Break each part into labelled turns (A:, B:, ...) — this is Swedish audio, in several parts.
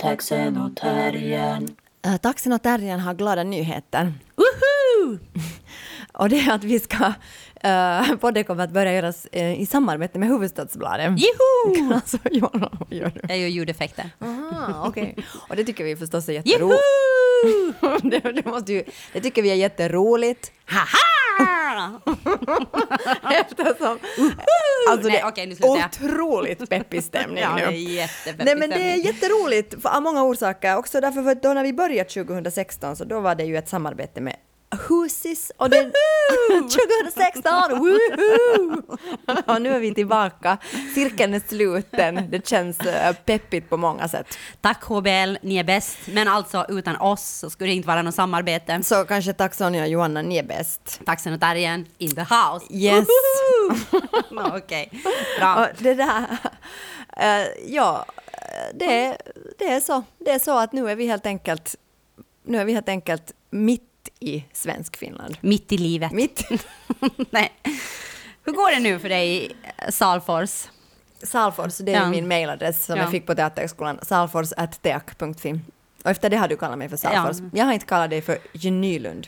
A: Taxen och terriern, taxen och terriern,
B: har glada nyheter.
C: Woho!
B: Och det är att vi ska, uh, podden kommer att börja göras eh, i samarbete med Hufvudstadsbladet.
C: Joho!
B: alltså, vad gör du?
C: Jag gör ljudeffekter.
B: Aha, okej. Och det tycker vi förstås är jätteroligt. det, det, måste ju, det tycker vi är jätteroligt.
C: Haha!
B: Eftersom... Alltså,
C: Nej,
B: det är
C: okej, jag.
B: otroligt peppig stämning
C: Ja,
B: nu.
C: det är jättepeppig
B: Nej men det är jätteroligt av många orsaker. Också därför för att då när vi började 2016 så då var det ju ett samarbete med Husis och det... 2016! Woohoo! och nu är vi tillbaka. Cirkeln är sluten. Det känns eh, peppigt på många sätt.
C: Tack HBL, ni är bäst. Men alltså utan oss så skulle det inte vara något samarbete.
B: Så kanske tack Sonja och Johanna, ni är bäst.
C: Taxen och terriern in the house.
B: Yes.
C: Okej, bra.
B: Och det där... eh, ja, det, det är så. Det är så att nu är vi helt enkelt... Nu är vi helt enkelt mitt i svensk Finland.
C: Mitt i livet.
B: Mitt
C: Nej. Hur går det nu för dig i Salfors?
B: Salfors, det är
C: Ja.
B: min mailadress som
C: Ja.
B: jag fick på Teaterhögskolan. Salfors.teak.fi. Och efter det har du kallat mig för Salfors.
C: Ja.
B: Jag har inte kallat dig för Genylund.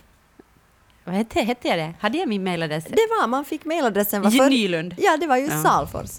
C: Vad hette, hette jag det? Hade jag min mailadress?
B: Det var, man fick mailadressen
C: Genylund.
B: Ja, det var ju
C: Ja.
B: Salfors.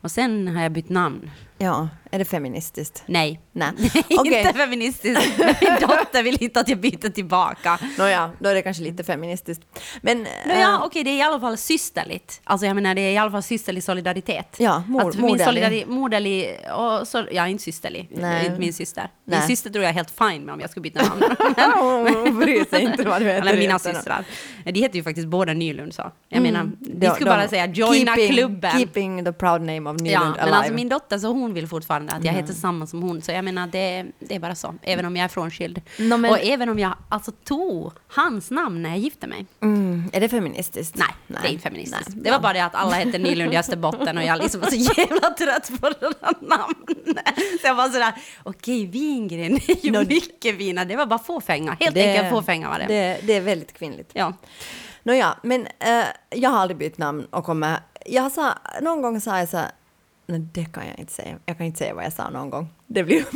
C: Och sen har jag bytt namn.
B: Ja, är det feministiskt?
C: Nej.
B: Nej.
C: inte
B: Okej.
C: feministiskt. Min dotter vill inte att jag byter tillbaka.
B: Nåja, då är det kanske lite feministiskt. Men...
C: Nåja,
B: eh,
C: okej, det är i alla fall systerligt. Alltså jag menar, det är i alla fall systerlig solidaritet.
B: Ja, mor-
C: att för min
B: moderlig.
C: solidari- moderlig och så, ja, inte systerlig.
B: Nej.
C: Inte min syster. Min
B: Nej.
C: syster tror jag är helt fine med om jag skulle byta namn.
B: Hon bryr sig inte vad du heter.
C: Eller mina systrar. De heter ju faktiskt båda Nylund så. Jag menar,
B: Mm. De-
C: skulle
B: de-
C: bara säga joina
B: keeping,
C: klubben.
B: Keeping the proud name of Nylund
C: Ja,
B: alive.
C: men alltså min dotter så hon vill fortfarande att jag heter samma som hon. Så jag menar det, det är bara så. Även om jag är frånskild.
B: Nå, men-
C: Och även om jag alltså tog hans namn när jag gifte mig.
B: mm, är det feministiskt?
C: Nej, det är inte feministiskt.
B: Nej.
C: Det var bara det att alla hette Nylund i Österbotten och jag liksom var så jävla trött på det där namnet. Så jag var sådär, okej Wingren är ju
B: Nå-
C: mycket finare. Det var bara fåfänga. Helt
B: Det-
C: enkelt fåfänga var det.
B: Det, det är väldigt kvinnligt.
C: Ja.
B: Nåja, men eh, jag har aldrig bytt namn och kommer... Jag sa, någon gång sa jag så här, nej det kan jag inte säga. Jag kan inte säga vad jag sa någon gång. Det blir...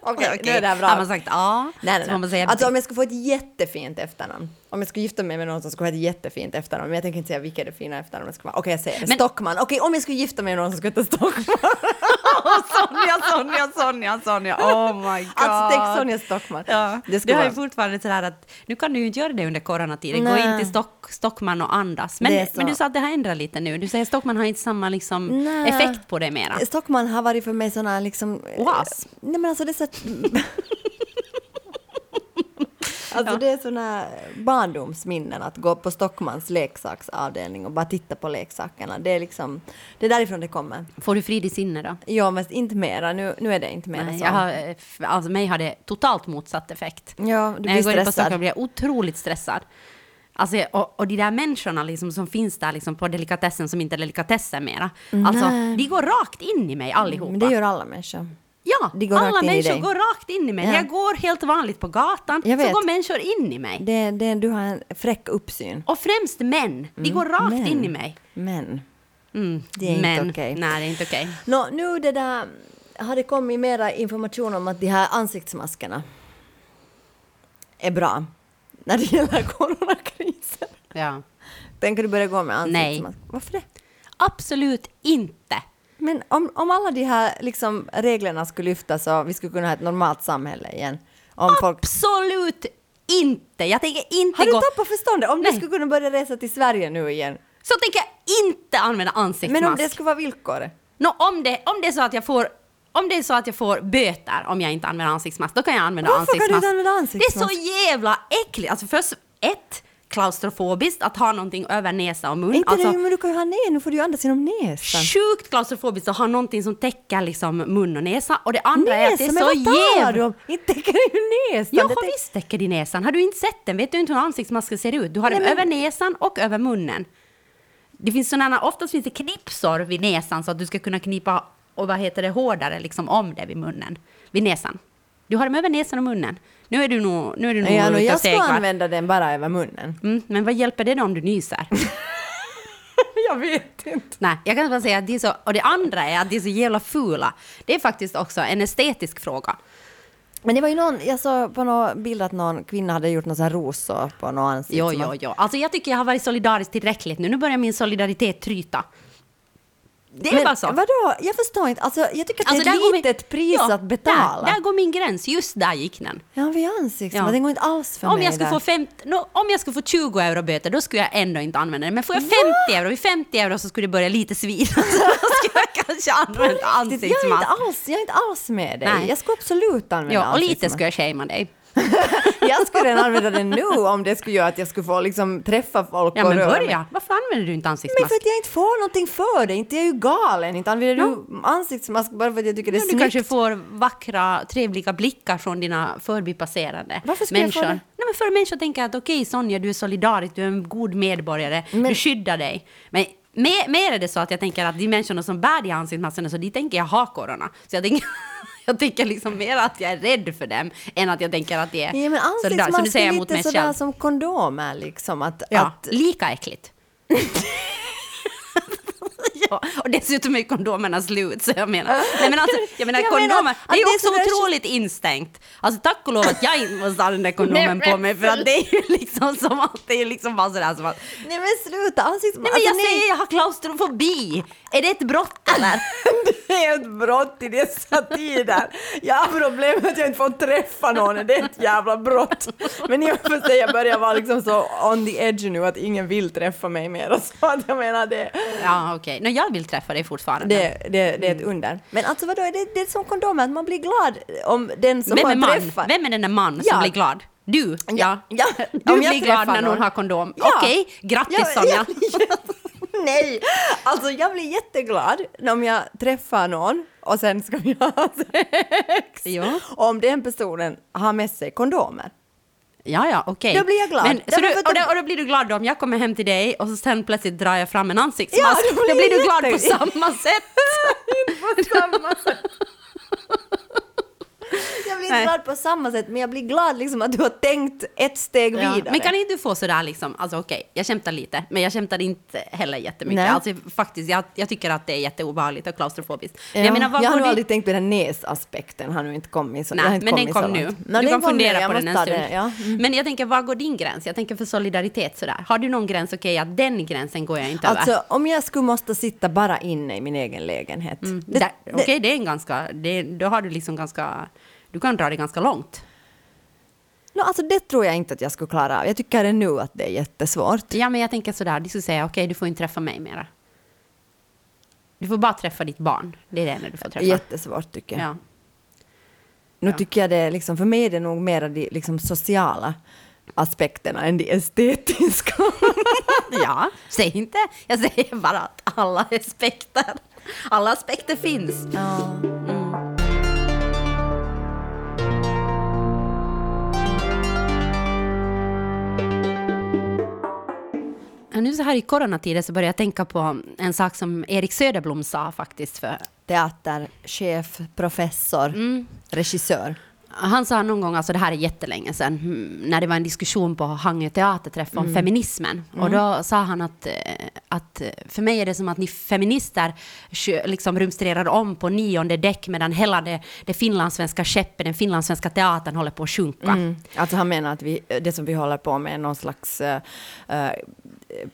B: Okej, nu är det här bra.
C: Har man sagt ja,
B: Nej, nej,
C: så får man
B: nej.
C: säga
B: Alltså om jag skulle få ett jättefint efternamn. Om jag skulle gifta mig med någon som skulle ha ett jättefint efternamn. Men jag tänker inte säga vilket det fina efternamnet ska vara. Okej, jag säger det.
C: Men-
B: Stockman. Okej, om jag skulle gifta mig med någon som skulle heta Stockman.
C: Sonja, Sonja, Sonja, Sonja. Oh my god.
B: Alltså tänk Sonja Stockman.
C: Ja,
B: Det
C: det,
B: skulle
C: har ju
B: vara...
C: fortfarande sådär att nu kan du ju inte göra det under coronatiden. Gå
B: Nej.
C: in till Stock, Stockman och andas. Men,
B: Det
C: men du sa att det har ändrat lite nu. Du säger Stockman har inte samma liksom,
B: Nej.
C: effekt på dig mera.
B: Stockman har varit för mig såna liksom...
C: Oas.
B: Nej men alltså det är så... Alltså det är såna barndomsminnen att gå på Stockmans leksaksavdelning och bara titta på leksakerna. Det är liksom, det är därifrån det kommer.
C: Får du frid i sinne då?
B: Ja, men inte mera. Nu, nu är det inte mera
C: Nej,
B: så.
C: jag har, eh, alltså mig har det totalt motsatt effekt.
B: Ja, du
C: När
B: blir
C: jag går in på
B: stressad.
C: Stockholm blir jag otroligt stressad. Alltså, och, och de där människorna liksom som finns där liksom på delikatessen som inte är delikatessen mera. Alltså,
B: Nej.
C: de går rakt in i mig allihopa.
B: Men det gör alla människor.
C: Ja, alla människor går rakt in i mig.
B: Ja.
C: Jag går helt vanligt på gatan, så går människor in i mig.
B: Det, det, du har en fräck uppsyn.
C: Och främst män, de går rakt
B: Mm, män.
C: in i mig.
B: Men.
C: Mm.
B: Det är inte
C: Men,
B: okej.
C: Nej, det är inte okej.
B: Nå, nu det där... Har det kommit mera information om att de här ansiktsmaskerna är bra när det gäller coronakrisen?
C: Ja.
B: Tänker du börja gå med
C: Nej.
B: ansiktsmask? Varför det?
C: Absolut inte.
B: Men om, om alla de här liksom, reglerna skulle lyftas och vi skulle kunna ha ett normalt samhälle igen. Om folk...
C: Absolut inte. Jag tänker inte
B: Har du
C: gå...
B: tappat förståndet? Om
C: Nej.
B: du skulle kunna börja resa till Sverige nu igen.
C: Så tänker jag inte använda ansiktsmask.
B: Men om det skulle vara villkoret?
C: Nå, om, det, om det är så att jag får om det är så att jag får böter om jag inte använder ansiktsmask, då kan jag använda
B: Varför kan du
C: ansiktsmask.
B: inte använda
C: Det är
B: ansiktsmask?
C: så jävla äckligt. Alltså först, ett, klaustrofobiskt att ha någonting över näsa och mun.
B: Inte
C: alltså,
B: det, men du kan ju ha ner, nu får du ju andas genom näsan.
C: Sjukt klaustrofobiskt att ha någonting som täcker liksom mun och näsa. Och det andra är att det är
B: Näsa, men
C: så
B: vad talar du om? Inte täcker ju näsan.
C: Jag har visst täcker i näsan. Har du inte sett den? Vet du inte hur ansiktsmasken ser ut? Du har den
B: Nej, men-
C: över näsan och över munnen. Det finns sådana, oftast finns det knipsor vid näsan så att du ska kunna knipa och vad heter det, hårdare liksom om det vid munnen. Vid näsan. Du har dem över näsan och munnen. Nu är du nog, nu är du nog
B: Ja,
C: ute
B: jag ska
C: seglar.
B: använda den bara över munnen.
C: Mm, men vad hjälper det då om du nyser?
B: jag vet inte.
C: Nej, jag kan bara säga att de är så... Och det andra är att de är så jävla fula. Det är faktiskt också en estetisk fråga.
B: Men det var ju någon, jag såg på någon bild att någon kvinna hade gjort någon sån här rosor på någon ansikte.
C: Jo, jo, jo. Alltså jag tycker jag har varit solidarisk tillräckligt nu. Nu börjar min solidaritet tryta. Det är
B: Men
C: bara så.
B: vadå? Jag förstår inte. Alltså, jag tycker att
C: Alltså,
B: det är ett
C: min-
B: litet pris
C: Ja,
B: att betala.
C: Där, där går min gräns. Just där gick den.
B: Ja, vid ansiktet.
C: Ja.
B: Men det går inte alls för
C: Om
B: mig
C: jag, skulle
B: där.
C: få fem, no, om jag skulle få 20 euro böter, då skulle jag ändå inte använda det. Men får jag 50 euro, vid 50 euro så skulle det börja lite svida. Så då skulle jag kanske använda
B: Jag är, inte
C: ansiktsmask.
B: alls, jag är inte alls med dig.
C: Nej.
B: Jag skulle absolut använda
C: Ja, och lite
B: ansiktsmask.
C: skulle jag shamea dig.
B: Jag skulle redan använda den nu om det skulle göra att jag skulle få liksom träffa folk
C: Ja,
B: och
C: men
B: röra mig.
C: börja. Varför använder du inte
B: Men
C: ansiktsmask?
B: för att jag inte får någonting för det. Inte jag är ju galen. Inte använder du ansiktsmask bara för att jag tycker det är
C: Ja, du
B: snyggt.
C: kanske får vackra, trevliga blickar från dina förbipasserande
B: Varför skulle jag få det?
C: Nej, men för människor tänker att okej Sonja, du är solidarisk, du är en god medborgare, du
B: Men-
C: skyddar dig. Men mer, mer är det så att jag tänker att de människorna som bär de ansiktsmaskerna, så de tänker jag ha corona. Så jag tänker, jag tänker liksom mer att jag är rädd för dem, än att jag tänker att de är
B: Ja, men
C: solidariska. Så nu säger
B: är
C: jag mot
B: lite
C: mig
B: sådär
C: själv.
B: som kondomer liksom. Att,
C: Ja,
B: att,
C: lika äckligt. ja, och dessutom är kondomerna slut, så jag menar... Nej, men alltså, jag menar
B: Jag menar
C: kondomer,
B: att
C: det är
B: det
C: också
B: sådär-
C: otroligt instängt. Alltså tack och lov att jag inte måste ha den där kondomen på mig, för att det är ju liksom som att det är liksom bara sådär som att...
B: nej men sluta, ansiktsmask.
C: Nej men jag
B: alltså,
C: säger jag har klaustrofobi! Är det ett brott eller?
B: Det är ett brott i dessa tider. Jag har problem med att jag inte får träffa någon, det är ett jävla brott. Men i och för sig, jag börjar vara liksom så on the edge nu att ingen vill träffa mig mer. Så att jag menar det,
C: Ja okej, okay. Jag vill träffa dig fortfarande.
B: det, det, det är ett under. Men alltså vadå, är det, det är som kondomer, att man blir glad om den som
C: Vem är
B: man träffar...
C: Vem är den där man som
B: Ja.
C: blir glad? Du? Ja.
B: ja,
C: Du
B: om jag
C: blir glad när någon
B: någon.
C: har kondom?
B: Ja.
C: Okej, grattis
B: Ja,
C: Sonja!
B: ja, Nej, alltså jag blir jätteglad om jag träffar någon och sen ska vi ha sex.
C: Ja.
B: Om den personen har med sig kondomer.
C: Ja, ja, okej.
B: Då blir jag glad.
C: Men, så du, och, då, och då blir du glad då om jag kommer hem till dig och så sen plötsligt drar jag fram en ansiktsmask.
B: Ja, då blir
C: då blir du glad på samma sätt.
B: på samma sätt. Jag blir inte glad på samma sätt, men jag blir glad liksom att du har tänkt ett steg
C: Ja.
B: vidare.
C: Men kan inte du få sådär liksom, alltså okej, jag kämtar lite, men jag kämtar inte heller jättemycket.
B: Nej.
C: Alltså faktiskt, jag, jag tycker att det är jätteobehagligt och klaustrofobiskt.
B: Ja,
C: jag menar,
B: jag har nog aldrig tänkt på den näsaspekten, har nu inte kommit så
C: Nej,
B: inte
C: men den kom nu.
B: långt.
C: Du
B: Ja,
C: kan
B: nu,
C: fundera på den en stund.
B: det, ja. Mm.
C: Men jag tänker, var går din gräns? Jag tänker för solidaritet sådär. Har du någon gräns? Okej, att den gränsen går jag inte över.
B: Alltså om jag skulle måste sitta bara inne i min egen lägenhet. Det-
C: Okej, det är en ganska... Det, då har du liksom ganska... Du kan dra det ganska långt.
B: No, alltså det tror jag inte att jag skulle klara av. Jag tycker nu att det är jättesvårt.
C: Ja, men jag tänker sådär, du skulle säga okej, du får inte träffa mig mera. Du får bara träffa ditt barn. Det är det enda du får träffa.
B: Jättesvårt tycker jag.
C: Ja.
B: Nu
C: Ja.
B: tycker jag det är liksom, för mig är det nog mer de liksom, sociala aspekterna än de estetiska.
C: ja, säg inte. Jag säger bara att alla aspekter, alla aspekter finns.
B: ja.
C: Ja, Nu så här i coronatider så börjar jag tänka på en sak som Erik Söderblom sa faktiskt för
B: Teaterchef, professor,
C: Mm.
B: regissör.
C: Han sa någon gång, alltså det här är jättelänge sedan, mm, när det var en diskussion på Hangö teaterträff om
B: Mm.
C: feminismen. Och då sa han att, eh, att eh, för mig är det som att ni feminister liksom rumstrerar om på nionde däck medan hela det, det finlandssvenska skeppet, den finlandssvenska teatern håller på att sjunka.
B: Mm. Alltså han menar att vi, det som vi håller på med är någon slags uh,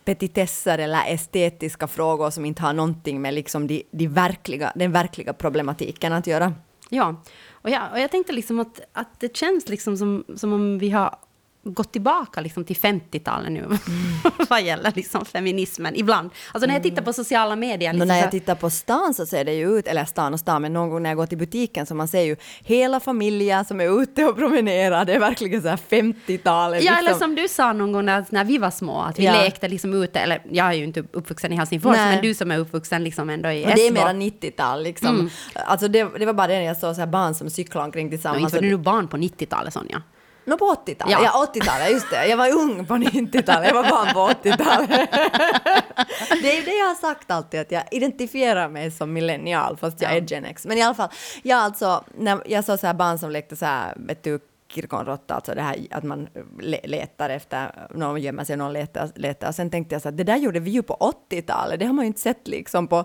B: petitesser eller estetiska frågor som inte har någonting med liksom de, de verkliga, den verkliga problematiken att göra.
C: Ja, och jag, och jag tänkte liksom att, att det känns liksom som, som om vi har gått tillbaka liksom till 50-talet nu, vad gäller liksom feminismen, ibland. Alltså när jag tittar på sociala medier... Liksom
B: när jag tittar på stan så ser det ju ut, eller stan och stan, men någon gång när jag går till butiken så man ser ju hela familjer som är ute och promenerar. Det är verkligen så här 50-talet.
C: Ja,
B: liksom.
C: eller som du sa någon gång när, när vi var små, att vi
B: Ja.
C: lekte liksom ute, eller jag är ju inte uppvuxen i Helsingfors,
B: Nej.
C: men du som är uppvuxen liksom ändå i
B: Och det är
C: Esbo.
B: mera 90-tal liksom. Alltså det, det var bara det när jag såg så här barn som cyklade omkring tillsammans.
C: inte var du barn på 90-talet Sonja.
B: Nå på 80-talet,
C: Ja.
B: ja, 80-talet, just det. Jag var ung på 90-talet, jag var barn på 80-talet. det är det jag har sagt alltid, att jag identifierar mig som millennial, fast jag
C: Ja.
B: är Gen X. Men i alla fall, jag alltså, när jag såg så här barn som lekte så här, vet du, kirkonråtta, alltså det här att man le- letar efter, någon gömmer sig och någon letar, letar. Och sen tänkte jag så här, det där gjorde vi ju på 80-talet, det har man ju inte sett liksom på,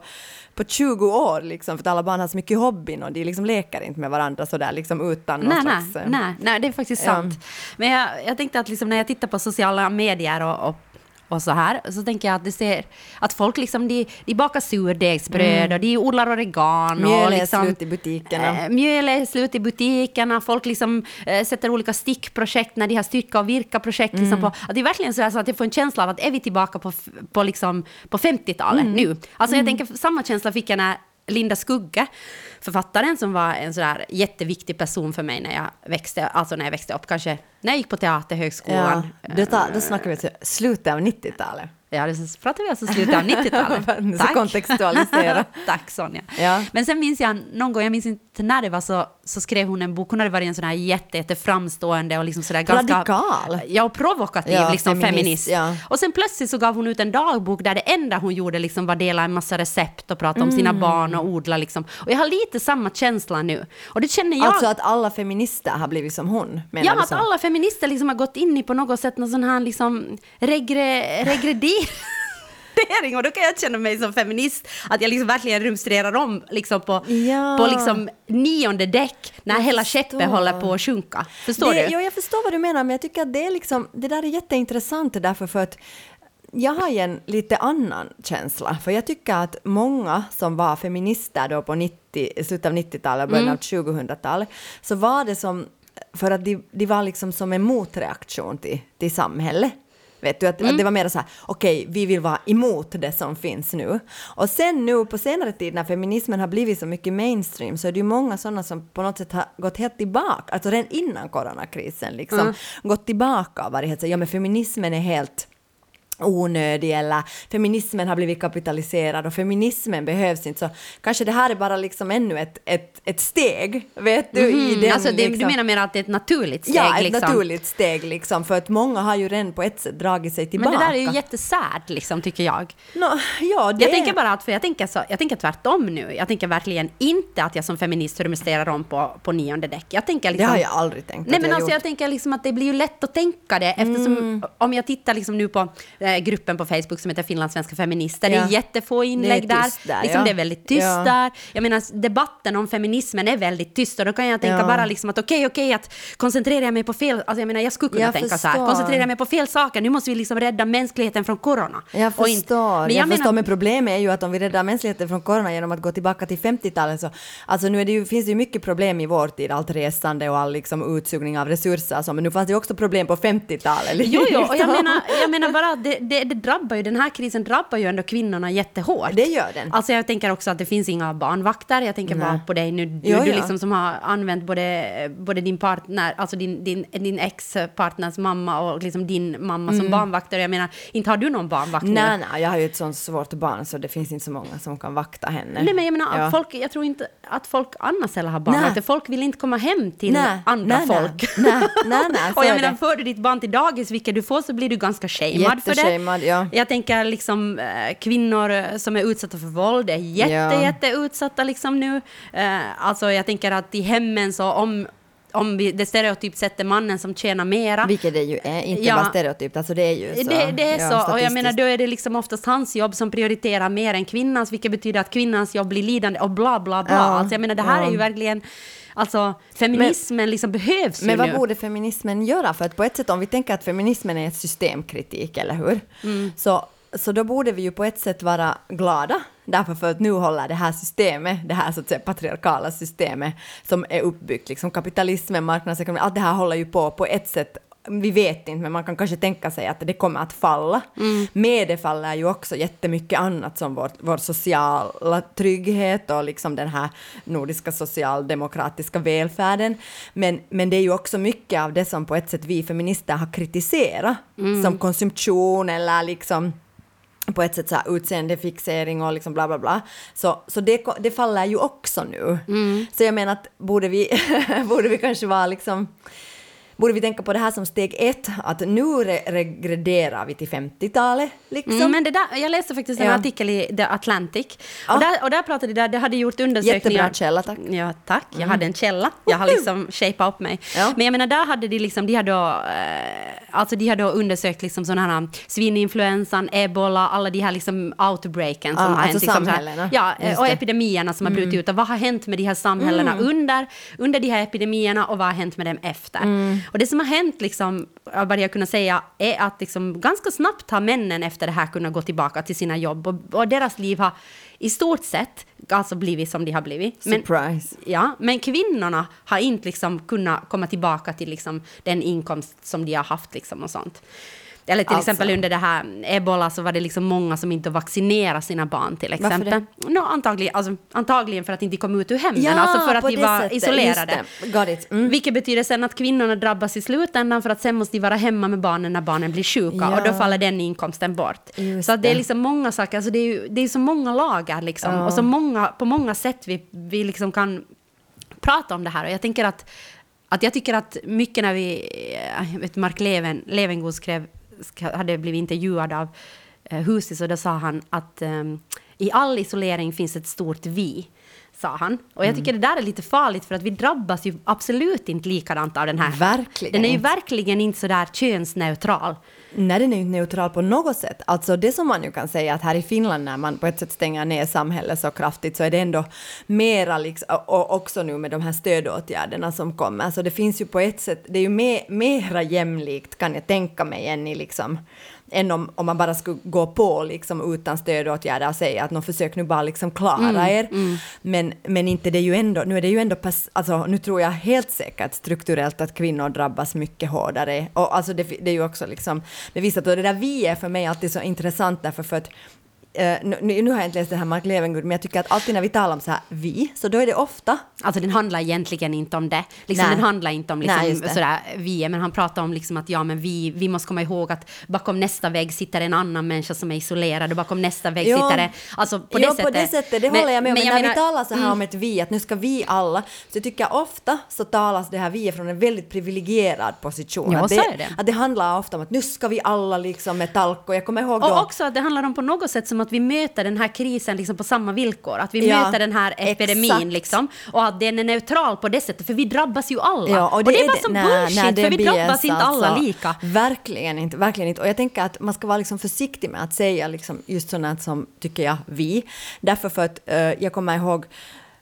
B: på 20 år liksom, för att alla barn har så mycket hobbyn och de liksom leker inte med varandra så där liksom utan någon
C: Nej, nej,
B: slags... eh,
C: nej, nej, det är faktiskt
B: Ja.
C: sant. Men jag, jag tänkte att liksom när jag tittar på sociala medier och, och, och så här, så tänker jag att det ser att folk liksom, de, de bakar surdegsbröd och de odlar oregan. och
B: Mjöl är
C: liksom,
B: slut i butikerna.
C: Eh, mjöl är slut i butikerna, folk liksom eh, sätter olika stickprojekt när de har styrka och virka-projekt. Liksom
B: Mm.
C: på, att det är verkligen så, så att jag får en känsla av att är vi tillbaka på, på, liksom, på 50-talet
B: Mm.
C: nu? Alltså jag tänker, samma känsla fick jag när Linda Skugge, författaren som var en sådär jätteviktig person för mig när jag växte, alltså när jag växte upp, kanske när jag gick på Teaterhögskolan.
B: Ja, det då snackar vi slutet av 90-talet.
C: Ja, det pratar vi alltså slutet av 90-talet.
B: Så kontextualisera.
C: Tack Sonja.
B: Ja.
C: Men sen minns jag någon gång, jag minns inte när det var, så, så skrev hon en bok. Hon hade varit en sån här jätte, jätte framstående och liksom sådär ganska...
B: Radikal.
C: Ja, och provokativ
B: Ja,
C: liksom
B: feminist,
C: feminist.
B: ja.
C: Och sen plötsligt så gav hon ut en dagbok där det enda hon gjorde liksom var dela en massa recept och prata om sina
B: Mm.
C: barn och odla liksom. Och jag har lite samma känsla nu. Och det känner jag...
B: Alltså att alla feminister har blivit som hon, menar
C: Ja, att alla feminister liksom har gått in i på något sätt någon sån här liksom regre, regrediering. Och då kan jag känna mig som feminist, att jag liksom verkligen rumstrerar om liksom på,
B: Ja.
C: på liksom nionde däck när
B: Jag
C: hela skeppet håller på att sjunka. Förstår
B: det,
C: du?
B: Jo, jag förstår vad du menar, men jag tycker att det är liksom, det där är jätteintressant därför för att jag har ju en lite annan känsla, för jag tycker att många som var feminister då på 90, i slutet av 90-talet och början av 2000-talet, så var det som, för att de, de var liksom som en motreaktion till, till samhället. Vet du, att, att det var mer så här, okej, vi vill vara emot det som finns nu. Och sen nu på senare tid när feminismen har blivit så mycket mainstream så är det ju många sådana som på något sätt har gått helt tillbaka, alltså redan innan coronakrisen liksom, gått tillbaka och varit helt så, ja men feminismen är helt onödig eller feminismen har blivit kapitaliserad och feminismen behövs inte så kanske det här är bara liksom ännu ett, ett, ett steg, vet du, i
C: Mm,
B: den
C: alltså det,
B: liksom,
C: Du menar mer att det är ett naturligt steg?
B: Ja, ett
C: liksom.
B: naturligt steg liksom, för att många har ju redan på ett sätt dragit sig
C: Men
B: tillbaka.
C: det där är ju jättesärt, liksom, tycker jag.
B: Nå, ja, det
C: Jag tänker bara att, för jag tänker, så, jag tänker tvärtom nu. Jag tänker verkligen inte att jag som feminist rumsterar om på, på nionde däck. Jag tänker
B: det
C: liksom,
B: har jag aldrig tänkt
C: Nej men
B: jag
C: alltså
B: gjort.
C: jag tänker liksom att det blir ju lätt att tänka det eftersom
B: Mm.
C: om jag tittar liksom nu på eh, gruppen på Facebook som heter Finlandssvenska feminister, det är jättefå inlägg där.
B: tyst där,
C: liksom
B: ja.
C: Det är väldigt tyst
B: Ja.
C: där. Jag menar debatten om feminismen är väldigt tyst och då kan jag tänka bara liksom att okej, okej, att koncentrera mig på fel, alltså jag menar jag skulle kunna
B: Jag
C: tänka så här,
B: förstår.
C: koncentrera mig på fel saker, nu måste vi liksom rädda mänskligheten från corona.
B: Jag
C: Och inte-
B: förstår,
C: men
B: jag,
C: menar-
B: förstår, men problemet är ju att om vi räddar mänskligheten från corona genom att gå tillbaka till 50-talet så, alltså nu är det ju, finns det ju mycket problem i vår tid, allt resande och all liksom utsugning av resurser och så, men nu fanns det ju också problem på 50-talet.
C: Jo, jo, och jag
B: liksom.
C: menar, jag menar bara att det, det, det drabbar ju, den här krisen drabbar ju ändå kvinnorna jättehårt.
B: Det gör den.
C: Alltså jag tänker också att det finns inga barnvakter, jag tänker bara
B: Nej.
C: på dig nu, du,
B: Jo,
C: du
B: ja.
C: liksom som har använt både, både din partner, alltså din, din, din ex-partners mamma och liksom din mamma som barnvakter. Jag menar, inte har du någon barnvakt?
B: Nej, nej, jag har ju ett sånt svårt barn så det finns inte så många som kan vakta henne.
C: Nej, men jag menar,
B: Ja.
C: folk, jag tror inte att folk annars heller har barnvakter.
B: Nej.
C: Folk vill inte komma hem till
B: Nej,
C: andra
B: nej, nej.
C: folk.
B: Nej, nej, nej, så
C: och jag menar, för du ditt barn till dagis, vilket du får, så blir du ganska shamead för det.
B: Jätteshamead, ja.
C: Jag tänker liksom eh, kvinnor eh, som är utsatta för våld är jätte,
B: Ja.
C: jätte utsatta liksom nu. Eh, alltså jag tänker att i hemmen så om, om vi, det stereotypt sett är mannen som tjänar mera.
B: Vilket det ju är, inte
C: Ja.
B: bara stereotypt, alltså det är ju så.
C: Det, det är
B: ja,
C: så, och jag menar då är det liksom oftast hans jobb som prioriterar mer än kvinnans, vilket betyder att kvinnans jobb blir lidande och bla bla bla.
B: Ja,
C: Alltså jag menar det här
B: ja.
C: är ju verkligen, alltså feminismen liksom behövs ju
B: Men vad
C: nu.
B: borde feminismen göra? För att på ett sätt, om vi tänker att feminismen är ett systemkritik, eller hur?
C: Mm.
B: Så, så då borde vi ju på ett sätt vara glada, därför för att nu håller det här systemet, det här så att säga patriarkala systemet som är uppbyggt, liksom kapitalismen, marknadsekonomin, allt det här håller ju på på ett sätt vi vet inte, men man kan kanske tänka sig att det kommer att falla.
C: Mm.
B: Med det faller ju också jättemycket annat som vår, vår sociala trygghet och liksom den här nordiska socialdemokratiska välfärden. Men, men det är ju också mycket av det som på ett sätt vi feminister har kritiserat,
C: Mm.
B: som konsumtion eller liksom på ett sätt så här utseendefixering och liksom bla bla bla. Så, så det, det faller ju också nu.
C: Mm.
B: Så jag menar att borde vi, borde vi kanske vara liksom borde vi tänka på det här som steg ett, att nu re- regrederar vi till 50-talet liksom.
C: Mm, men det där, jag läste faktiskt en
B: Ja.
C: artikel i The Atlantic. Och, där, och där pratade de där, hade gjort undersökningar.
B: Jättebra källa, tack.
C: Ja, tack. Jag hade en källa. Jag har liksom shapat upp mig.
B: Ja.
C: Men jag menar, där hade de liksom, de hade då, eh, alltså de hade då undersökt liksom sådana här svininfluensan, ebola, alla de här liksom outbreaken som
B: Ja,
C: har
B: alltså
C: hänt. Liksom här, ja, eh,
B: Just
C: och
B: det.
C: epidemierna som har brutit ut. Och vad har hänt med de här samhällena under, under de här epidemierna och vad har hänt med dem efter? Och det som har hänt, liksom, vad jag kunna säga, är att liksom, ganska snabbt har männen efter det här kunnat gå tillbaka till sina jobb och, och deras liv har i stort sett alltså blivit som de har blivit. Men,
B: Surprise.
C: Ja, men kvinnorna har inte liksom kunnat komma tillbaka till liksom den inkomst som de har haft liksom och sånt. Eller till
B: Alltså.
C: exempel under det här ebola så var det liksom många som inte vaccinerade sina barn till
B: Varför
C: exempel. No, antagligen, alltså, antagligen för att de inte kom ut ur hemmen,
B: Ja,
C: alltså för att de
B: det
C: var
B: sättet,
C: isolerade.
B: det. Got it. Mm.
C: Vilket betyder sen att kvinnorna drabbas i slutändan för att sen måste de vara hemma med barnen när barnen blir sjuka
B: Ja.
C: och då faller den inkomsten bort.
B: Just
C: så det är
B: det.
C: liksom många saker, alltså det är ju det är så många lagar liksom
B: Ja.
C: och så många, på många sätt vi, vi liksom kan prata om det här och jag tänker att, att jag tycker att mycket när vi, eh, jag vet Mark Leven, Levengood skrev, hade blivit intervjuad av eh, Husis och då sa han att ehm, i all isolering finns ett stort vi sa han. Och
B: Mm.
C: jag tycker det där är lite farligt för att vi drabbas ju absolut inte likadant av den här.
B: Verkligen
C: Den är ju verkligen inte sådär könsneutral.
B: Nej, den är inte neutral på något sätt. Alltså det som man ju kan säga att här i Finland när man på ett sätt stänger ner samhället så kraftigt så är det ändå mera liksom, och också nu med de här stödåtgärderna som kommer, så det finns ju på ett sätt, det är ju mer, mera jämlikt kan jag tänka mig än i liksom än om, om man bara skulle gå på liksom utan stödåtgärder och säga att någon försök nu bara liksom klara er. Men, men inte det är ju ändå, nu är det ju ändå, pass, alltså nu tror jag helt säkert strukturellt att kvinnor drabbas mycket hårdare. Och alltså det, det är ju också liksom bevisat, och det där vi är för mig alltid så intressant därför för att eh, nu, nu har jag inte läst det här Mark Levengood, men jag tycker att alltid när vi talar om så här vi, så då är det ofta
C: Alltså den handlar egentligen inte om det. Liksom,
B: Nej.
C: den handlar inte om liksom,
B: Nej,
C: sådär, vi, men han pratar om liksom att ja, men vi, vi måste komma ihåg att bakom nästa vägg sitter en annan människa som är isolerad och bakom nästa vägg
B: Ja.
C: sitter det... Alltså på
B: jo,
C: det sättet.
B: på det sättet, det håller jag med om. Men,
C: jag
B: när
C: menar-
B: vi talar så här
C: mm.
B: om ett vi, att nu ska vi alla, så tycker jag ofta så talas det här vi från en väldigt privilegierad position.
C: Ja,
B: att,
C: så är det.
B: att det handlar ofta om att nu ska vi alla liksom med talk och jag kommer ihåg då...
C: Och också att det handlar om på något sätt som att vi möter den här krisen liksom på samma villkor. Att vi
B: Ja,
C: möter den här epidemin
B: exakt.
C: liksom. Och att den är neutral på det sättet, för vi drabbas ju alla.
B: Ja,
C: och, det är bara som
B: nej,
C: bullshit,
B: nej, det
C: för vi drabbas
B: BS,
C: inte alla
B: alltså.
C: lika.
B: Verkligen inte, verkligen inte. Och jag tänker att man ska vara liksom försiktig med att säga liksom just sådant som, tycker jag, vi. Därför för att eh, jag kommer ihåg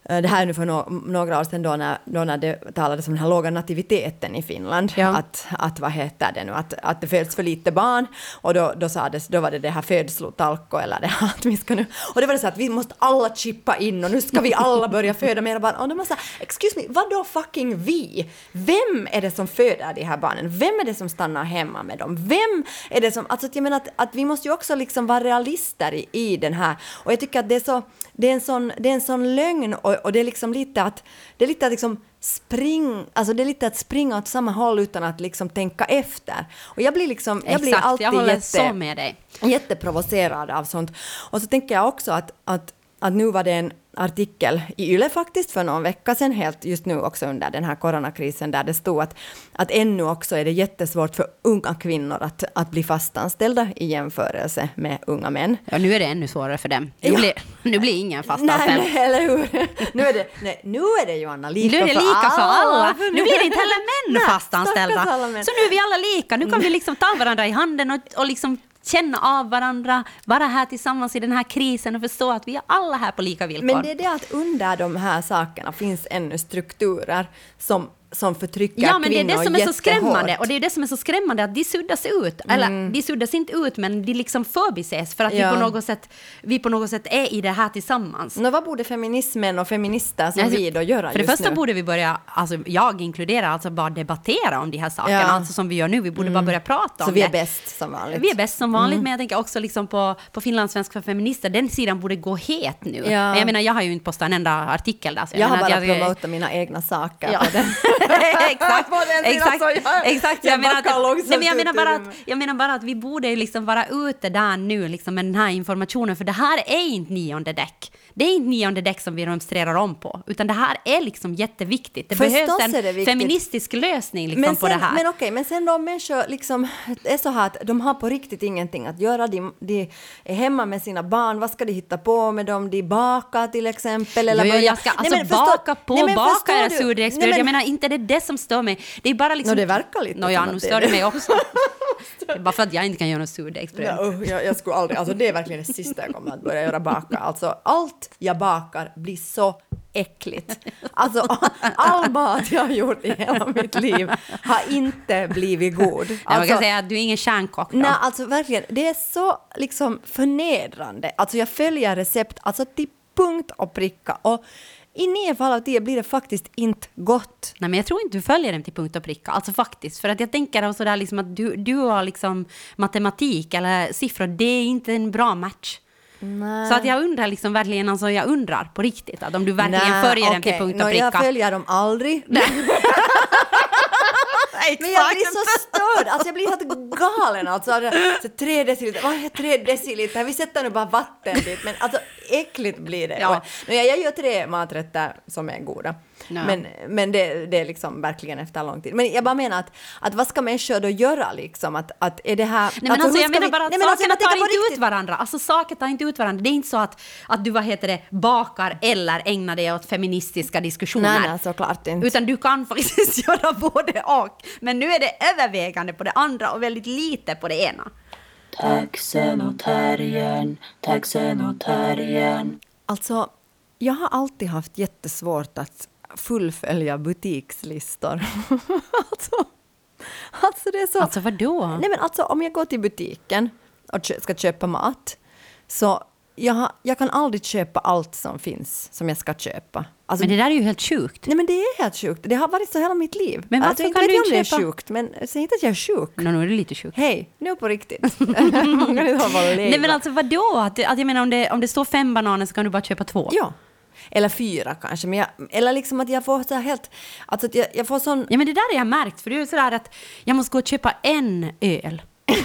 B: det här är nu för no några år sedan då när, då när det talades om den här låga nativiteten i Finland.
C: Ja.
B: Att, att vad heter det nu, att, att det föds för lite barn. Och då, då, sades, då var det det här födslotalko eller det här att vi ska nu... Och det var det så att vi måste alla chippa in och nu ska vi alla börja föda mera barn. Och då man sa, excuse me, vad då fucking vi? Vem är det som föder de här barnen? Vem är det som stannar hemma med dem? Vem är det som... Alltså jag menar att, att vi måste ju också liksom vara realister i, i den här. Och jag tycker att det är så... Det är en sån, det är en sån lögn och, och det är liksom lite att... Det är lite att liksom spring, alltså det är lite att springa åt samma håll utan att liksom tänka efter. Och jag blir liksom, jag blir
C: Exakt,
B: alltid
C: jag
B: jätte,
C: så med dig.
B: jätteprovocerad av sånt. Och så tänker jag också att, att, att nu var det en artikel i YLE faktiskt för någon vecka sedan, helt just nu också under den här coronakrisen, där det stod att, att ännu också är det jättesvårt för unga kvinnor att, att bli fastanställda i jämförelse med unga män.
C: Ja, nu är det ännu svårare för dem. Nu,
B: Ja.
C: blir, nu blir ingen fast
B: Nej, nej, eller hur? Nu är det, nej, nu är det Johanna lika,
C: Nu är det lika för alla.
B: för
C: Nu blir det inte heller män
B: Nej,
C: fastanställda.
B: alla.
C: Så nu är vi alla lika. Nu kan vi liksom ta varandra i handen och, och liksom känna av varandra, vara här tillsammans i den här krisen och förstå att vi är alla här på lika villkor.
B: Men det är det att under de här sakerna finns ännu strukturer som, som förtrycker
C: Ja, men det är
B: kvinnor
C: det som är så skrämmande. Och det är det som är så skrämmande, att de suddas ut. Eller de suddas inte ut, men de liksom förbises för att
B: Ja.
C: vi, på något sätt, vi på något sätt är i det här tillsammans.
B: Nå, vad borde feminismen och feminister som
C: Alltså,
B: vi då göra
C: För det första
B: nu?
C: borde vi börja, alltså jag inkluderar, alltså bara debattera om de här sakerna,
B: Ja.
C: alltså som vi gör nu. Vi borde bara börja prata
B: Så
C: om
B: vi
C: det.
B: är bäst som vanligt.
C: Vi är bäst som vanligt,
B: Mm.
C: men jag tänker också liksom på, på Finlandssvensk för feminister, den sidan borde gå het nu.
B: Ja.
C: Men jag menar, jag har ju inte postat en enda artikel där. Så
B: Jag har bara
C: jag,
B: promotat mina egna saker
C: Ja. exakt, exakt, exakt.
B: jag
C: menar att, nej, men jag, menar bara att, jag menar bara att vi borde liksom vara ute där nu liksom med den här informationen, för det här är inte nionde däck. Det är inte nionde däck som vi rumstrerar om på, utan det här är liksom jätteviktigt. Det
B: Förstås
C: behövs
B: det
C: en
B: viktigt.
C: feministisk lösning liksom
B: men
C: på det här.
B: Men okej, men sen då människor liksom är så här att de har på riktigt ingenting att göra. De, de är hemma med sina barn. Vad ska de hitta på med dem? De bakar till exempel. Eller
C: jo, jag ska
B: Nej,
C: alltså
B: men förstå-
C: baka på,
B: Nej, men
C: baka era surdegsbröd. Jag
B: men-
C: menar inte det är det som stör mig. Det är bara liksom...
B: Nå, det verkar lite
C: Nå, ja,
B: som
C: nu
B: det
C: stör det
B: det.
C: mig också. Det är bara för att jag inte kan göra något surdegsbröd.
B: Ja, jag, jag skulle aldrig, alltså det är verkligen det sista jag kommer att börja göra baka. Alltså allt jag bakar blir så äckligt. Alltså all mat jag har gjort i hela mitt liv har inte blivit god.
C: Nej, man
B: Alltså,
C: kan säga att du är ingen kärnkock då.
B: Nej, alltså verkligen, det är så liksom förnedrande. Alltså jag följer recept, alltså till punkt och pricka. Och i nio fall av tio blir det faktiskt inte gott.
C: Nej, men jag tror inte du följer dem till punkt och pricka. Alltså faktiskt. För att jag tänker också där liksom att du, du har liksom matematik eller siffror, det är inte en bra match.
B: Nej.
C: Så att jag undrar liksom verkligen, alltså jag undrar på riktigt att om du verkligen
B: Nej,
C: följer dem till punkt och pricka.
B: Jag följer dem aldrig. Men jag blir så störd, alltså jag blir helt galen alltså. Så tre deciliter, vad är tre deciliter? Vi sätter nu bara vatten dit, men alltså äckligt blir det.
C: Ja.
B: Och, jag gör tre maträtter som är goda,
C: Ja.
B: men, men det, det är liksom verkligen efter lång tid. Men jag bara menar att, att vad ska människor då göra liksom? Att, att är det här...
C: Nej men alltså,
B: hur
C: jag menar bara att
B: Nej, men alltså,
C: sakerna
B: tänker
C: tar inte ut
B: riktigt.
C: varandra. Alltså saker tar inte ut varandra. Det är inte så att, att du vad heter det, bakar eller ägnar dig åt feministiska diskussioner.
B: Nej, nej, såklart inte.
C: Utan du kan faktiskt göra både och. Men nu är det övervägande på det andra och väldigt lite på det ena.
A: Taxen och terriern, taxen och terriern.
B: Alltså, jag har alltid haft jättesvårt att fullfölja butikslistor. alltså, alltså, det är så...
C: Alltså vadå?
B: Nej men alltså om jag går till butiken och ska köpa mat så jag, jag kan aldrig köpa allt som finns som jag ska köpa. Alltså,
C: Men det där är ju helt sjukt.
B: Nej men det är helt sjukt. Det har varit så hela mitt liv.
C: Men varför
B: alltså,
C: kan du
B: jag
C: inte
B: det är
C: köpa-
B: sjukt, men säg inte att jag är sjuk.
C: Nå, nu är det lite sjukt.
B: Hej, nu på riktigt. Man kan inte hålla på och leva.
C: Nej men alltså vadå? Att, att jag menar om det, om det står fem bananer så kan du bara köpa två?
B: Ja. Eller fyra kanske. Men jag, eller liksom att jag får så helt... Alltså att jag, jag får sån...
C: Ja men det där har jag märkt, för det är sådär att jag måste gå och köpa en öl.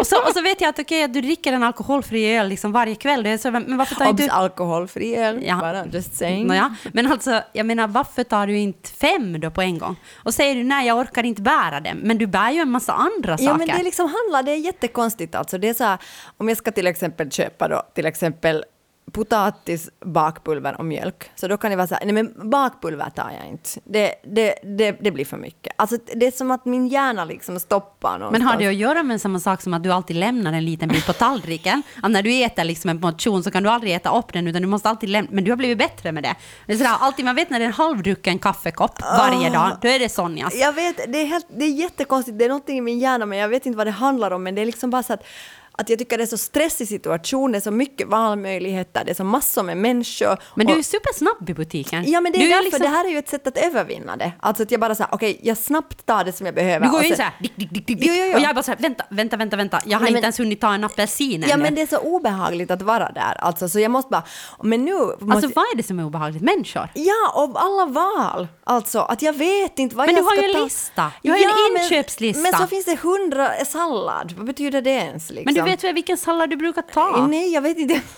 C: och, så, och så vet jag att att du dricker en alkoholfri öl liksom varje kväll. Så, men varför tar
B: Obs,
C: du...
B: alkoholfri öl.
C: Ja.
B: Bara just saying.
C: Nåja, men alltså, jag menar varför tar du inte fem då på en gång? Och säger du nej, jag orkar inte bära dem, men du bär ju en massa andra saker.
B: Ja, men det liksom handlar, det är jättekonstigt alltså. Det är så här, om jag ska till exempel köpa då, till exempel potatis, bakpulver och mjölk, så då kan det vara så här, nej men bakpulver tar jag inte. Det, det, det, det blir för mycket. Alltså det är som att min hjärna liksom stoppar någonstans.
C: Men har det att göra med samma sak som att du alltid lämnar en liten bit på tallriken? Att när du äter liksom en portion så kan du aldrig äta upp den utan du måste alltid lämna. Men du har blivit bättre med det. det är sådär, alltid, man vet när det är en halvdrucken kaffekopp varje dag, då är det Sonjas.
B: Jag vet, det är, helt, det är jättekonstigt, det är någonting i min hjärna men jag vet inte vad det handlar om men det är liksom bara så att att jag tycker det är så stressig situation, det är så mycket valmöjligheter, det är så massor med människor.
C: Men du är
B: och-
C: supersnabb i butiken.
B: Ja men det
C: du
B: är därför,
C: liksom-
B: det här är ju ett sätt att övervinna det. Alltså att jag bara säger okej, jag snabbt tar det som jag behöver.
C: Du går ju in
B: sen-
C: såhär, dick, dick, dick, dick.
B: Jo, jo, jo.
C: och jag bara såhär, vänta, vänta, vänta, vänta, jag har
B: Nej,
C: inte
B: men-
C: ens hunnit ta en apelsin
B: Ja
C: ännu.
B: men det är så obehagligt att vara där. Alltså så jag måste bara, men nu måste
C: Alltså vad är det som är obehagligt? Människor?
B: Ja, och alla val. Alltså, att jag vet inte vad
C: Men
B: jag
C: du har
B: ska
C: ju en
B: ta.
C: lista. Du har ju en
B: men-
C: inköpslista.
B: Men så finns det hundra sallad. Vad betyder det ens? Liksom?
C: Vet väl vilken sallad du brukar ta?
B: Nej, jag vet inte.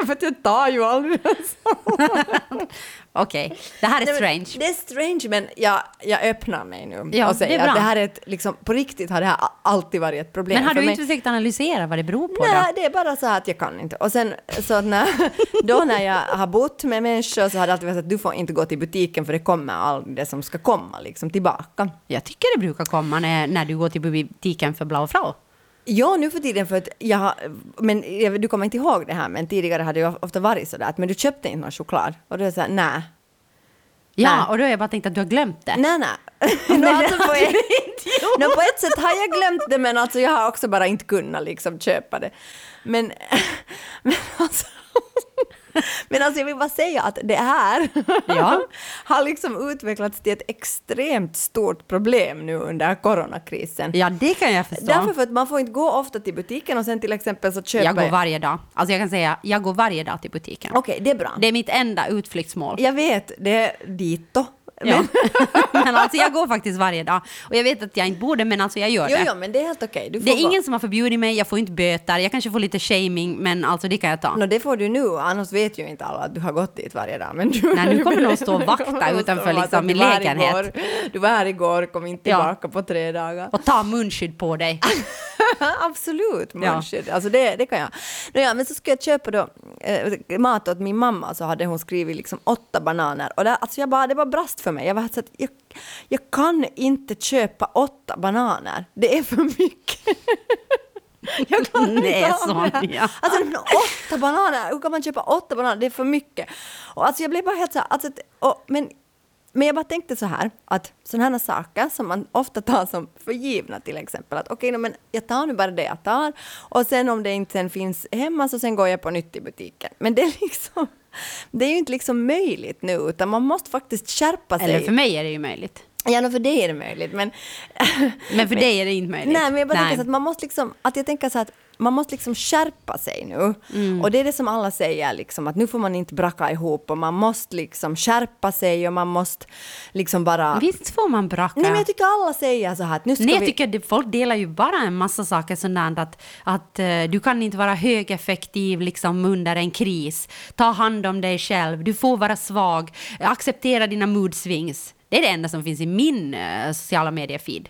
B: Jag vet, jag tar ju aldrig en sallad.
C: Okej, det här är strange.
B: Det är strange, men jag, jag öppnar mig nu
C: Ja,
B: och
C: det
B: säger
C: bra.
B: att det här är ett, liksom, på riktigt har det här alltid varit ett problem
C: Men har
B: för
C: du
B: mig.
C: inte försökt analysera vad det beror på
B: Nej,
C: då?
B: det är bara så att jag kan inte. Och sen så när, då när jag har bott med människor så har det alltid varit så att du får inte gå till butiken för det kommer allt det som ska komma liksom tillbaka.
C: Jag tycker det brukar komma när, när du går till butiken för Blau Frau.
B: Ja, nu för tiden för att jag men jag- du kommer inte ihåg det här, men tidigare hade det ofta varit så där att men du köpte inte någon choklad. Och då är det så här, nej.
C: Ja,
B: Nej.
C: och då har jag bara tänkt att du har glömt det.
B: Nej, nej.
C: Det
B: alltså på, ett, no, på ett sätt har jag glömt det, men alltså jag har också bara inte kunnat liksom köpa det. Men, men alltså... Men alltså jag vill bara säga att det här
C: Ja.
B: har liksom utvecklats till ett extremt stort problem nu under coronakrisen.
C: Ja, det kan jag förstå.
B: Därför för att man får inte gå ofta till butiken och sen till exempel så köper
C: jag går varje dag. Alltså jag kan säga, jag går varje dag till butiken.
B: Okej, det är bra.
C: Det är mitt enda utflyktsmål.
B: Jag vet, det är dito.
C: Ja. men alltså jag går faktiskt varje dag. Och jag vet att jag inte borde, men alltså jag gör
B: Jo,
C: det.
B: jo, men det är helt okej. Får
C: Det är
B: vara-
C: ingen som har förbjudit mig, jag får inte böter, jag kanske får lite shaming, men alltså det kan jag ta.
B: Nå, det får du nu, annars vet ju inte alla att du har gått dit varje dag. Men du,
C: Nej, nu kommer de att stå och vakta utanför liksom min lägenhet.
B: igår. Du var här igår, kom inte
C: Ja.
B: tillbaka på tre dagar.
C: Och ta munskydd på dig.
B: Absolut,
C: Ja.
B: munskydd. Alltså det, det kan jag. Nå, ja, men så ska jag köpa då, eh, mat åt min mamma, så hade hon skrivit liksom åtta bananer. Och där, alltså jag bara, det var brast för mig. Jag var så att jag, jag kan inte köpa åtta bananer. Det är för mycket. Jag klarar
C: Nej,
B: inte av det. Alltså åtta bananer, hur kan man köpa åtta bananer? Det är för mycket. Och alltså jag blev bara helt så här, alltså, och, men, men jag bara tänkte så här, att sådana här saker som man ofta tar som för givna till exempel, att okej, no, men jag tar nu bara det jag tar och sen om det inte sen finns hemma så sen går jag på nytt i butiken. Men det är liksom, det är ju inte liksom möjligt nu, utan man måste faktiskt skärpa sig.
C: Eller för mig är det ju möjligt.
B: Ja, för det är det möjligt, men...
C: Men för dig är det inte möjligt.
B: Nej, men jag bara
C: Nej.
B: tänker så att man måste liksom, att jag tänker så att man måste liksom skärpa sig nu.
C: Mm.
B: Och det är det som alla säger, liksom, att nu får man inte braka ihop och man måste liksom skärpa sig och man måste liksom bara...
C: Visst får man braka.
B: Nej, men jag tycker alla säger så här att nu ska
C: Nej, jag
B: vi...
C: tycker att folk delar ju bara en massa saker sådant att, att eh, du kan inte vara högeffektiv liksom under en kris. Ta hand om dig själv, du får vara svag, acceptera dina mood swings. Det är det enda som finns i min eh, sociala medier-feed.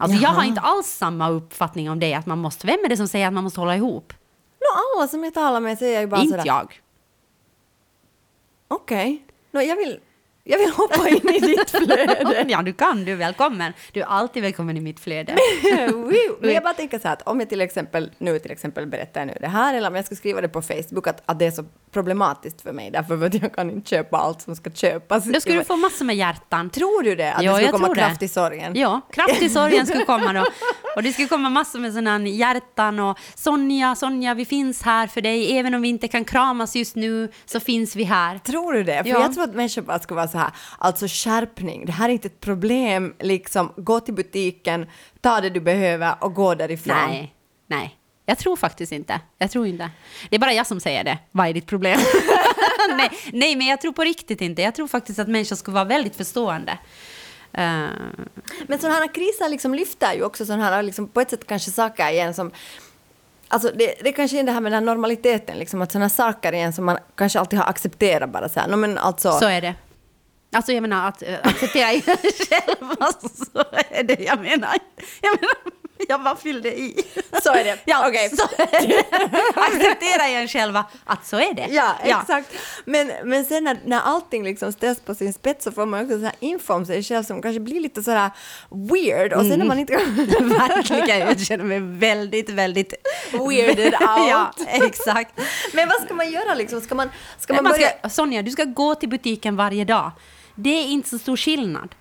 C: Alltså jag
B: Jaha.
C: har inte alls samma uppfattning om det, att man måste, vem är det som säger att man måste hålla ihop?
B: No, alla som jag talar med säger ju bara
C: inte
B: sådär...
C: jag.
B: Okej. No, jag, vill, jag vill hoppa in i ditt flöde.
C: ja, du kan, du är välkommen. Du är alltid välkommen i mitt flöde.
B: Men jag bara tänker så här att om jag till exempel nu till exempel berättar nu det här eller om jag ska skriva det på Facebook att, att det är så problematiskt för mig därför att jag kan inte köpa allt som ska köpas.
C: Då skulle du få massor med hjärtan.
B: Tror du det? Att
C: Ja,
B: det skulle komma kraft i sorgen?
C: Ja, kraft i sorgen skulle komma då. Och det skulle komma massor med sådana hjärtan och Sonja, Sonja, vi finns här för dig. Även om vi inte kan kramas just nu så finns vi här.
B: Tror du det? För
C: Ja.
B: jag tror att människor bara ska vara så här, alltså skärpning, det här är inte ett problem, liksom gå till butiken, ta det du behöver och gå därifrån.
C: Nej, nej. Jag tror faktiskt inte. Jag tror inte. Det är bara jag som säger det. Vad är ditt problem? nej, nej, men jag tror på riktigt inte. Jag tror faktiskt att människor ska vara väldigt förstående. Eh,
B: Men sådana här kriser liksom lyfter ju också sådana här, liksom, på ett sätt kanske saker igen som Alltså det, det kanske är det här med den här normaliteten, liksom, att sådana saker igen som man kanske alltid har accepterat bara så här. No, men alltså,
C: så är det. Alltså jag menar att eh, acceptera er själv, alltså, så är det jag menar. Jag menar, jag bara fyllde i.
B: Så är det.
C: Ja,
B: Okej.
C: det. Acceptera er själva att så är det.
B: Ja, exakt. Men, men sen när, när allting liksom ställs på sin spets så får man också så här info om sig själv som kanske blir lite sådär weird och sen när man inte
C: Verkligen, jag känner mig väldigt, väldigt
B: Weirded out.
C: ja, exakt.
B: Men vad ska man göra liksom? Ska man, ska man
C: Man
B: börja...
C: ska, Sonja, du ska gå till butiken varje dag. Det är inte så stor skillnad.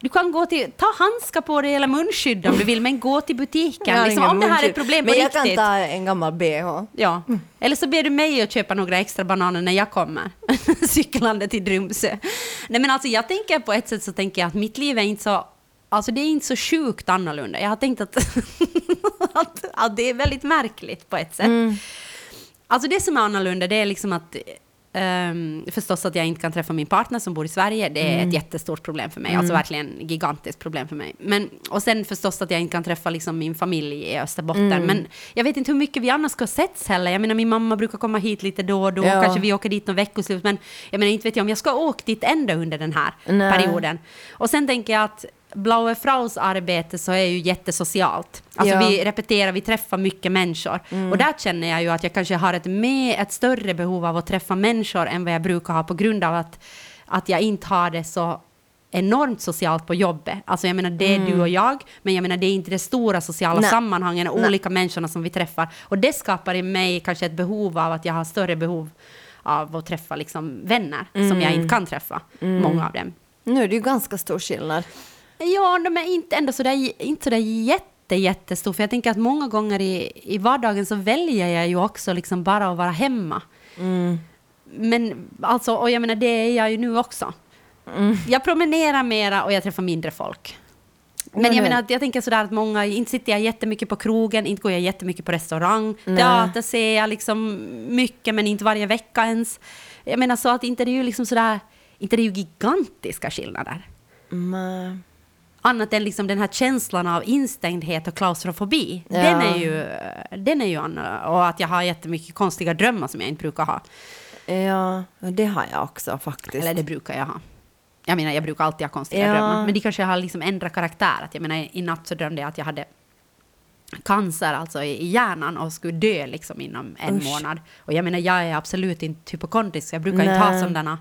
C: Du kan gå till, ta handskar på dig eller munskydd om du vill, men gå till butiken. Liksom, om det här är ett problem på
B: Men jag
C: riktigt.
B: kan ta en gammal bh.
C: Ja. Eller så ber du mig att köpa några extra bananer när jag kommer. Cyklande till Drumsö. Nej men alltså jag tänker på ett sätt så tänker jag att mitt liv är inte så Alltså det är inte så sjukt annorlunda. Jag har tänkt att, att, att det är väldigt märkligt på ett sätt. Alltså det som är annorlunda det är liksom att ehm, förstås att jag inte kan träffa min partner som bor i Sverige. Det är ett jättestort problem för mig. Alltså verkligen gigantiskt problem för mig. Men, och sen förstås att jag inte kan träffa liksom min familj i Österbotten. Men jag vet inte hur mycket vi annars ska setts heller. Jag menar min mamma brukar komma hit lite då och då.
B: Ja.
C: Kanske vi åker dit någon veckoslut. Men jag menar inte vet jag om jag ska åka dit ända under den här
B: Nej.
C: perioden. Och sen tänker jag att Blaue Fraus arbete så är ju jättesocialt. Alltså
B: Ja.
C: vi repeterar, vi träffar mycket människor. Och där känner jag ju att jag kanske har ett, med, ett större behov av att träffa människor än vad jag brukar ha på grund av att, att jag inte har det så enormt socialt på jobbet. Alltså jag menar det är du och jag, men jag menar det är inte det stora sociala
B: Nej.
C: sammanhangen och
B: Nej.
C: olika människorna som vi träffar. Och det skapar i mig kanske ett behov av att jag har större behov av att träffa liksom vänner som jag inte kan träffa, många av dem.
B: Nu är det ju ganska stor skillnad.
C: Ja, är inte ändå sådär, inte sådär jätte, jättestor. För jag tänker att många gånger i, i vardagen så väljer jag ju också liksom bara att vara hemma. Men alltså, och jag menar det är jag ju nu också. Jag promenerar mera och jag träffar mindre folk. Men
B: Nej,
C: jag
B: nej.
C: menar, jag tänker sådär att många, inte sitter jag jättemycket på krogen, inte går jag jättemycket på restaurang. Teater ser jag liksom mycket, men inte varje vecka ens. Jag menar så att inte det är ju liksom sådär inte det är ju gigantiska skillnader.
B: Nej.
C: Annat än liksom den här känslan av instängdhet och klaustrofobi.
B: Ja.
C: Den är ju, den är ju annorlunda. Och att jag har jättemycket konstiga drömmar som jag inte brukar ha.
B: Ja, det har jag också faktiskt.
C: Eller det brukar jag ha. Jag menar, jag brukar alltid ha konstiga
B: Ja.
C: drömmar. Men de kanske har liksom ändrat karaktär. Att jag menar, i natt så drömde jag att jag hade cancer alltså i hjärnan och skulle dö liksom inom en
B: Usch.
C: månad. Och jag menar, jag är absolut inte hypokondrisk, jag brukar inte ha
B: Nej.
C: sådana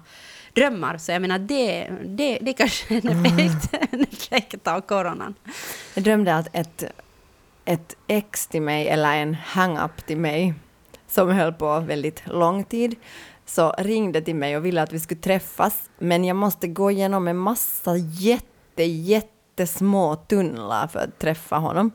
C: drömmar. Så jag menar, det, det, det är kanske är en effekt, en effekt av coronan.
B: Jag drömde att ett, ett ex till mig, eller en hang-up till mig, som höll på väldigt lång tid, så ringde till mig och ville att vi skulle träffas, men jag måste gå igenom en massa jätte, jättesmå tunnlar för att träffa honom.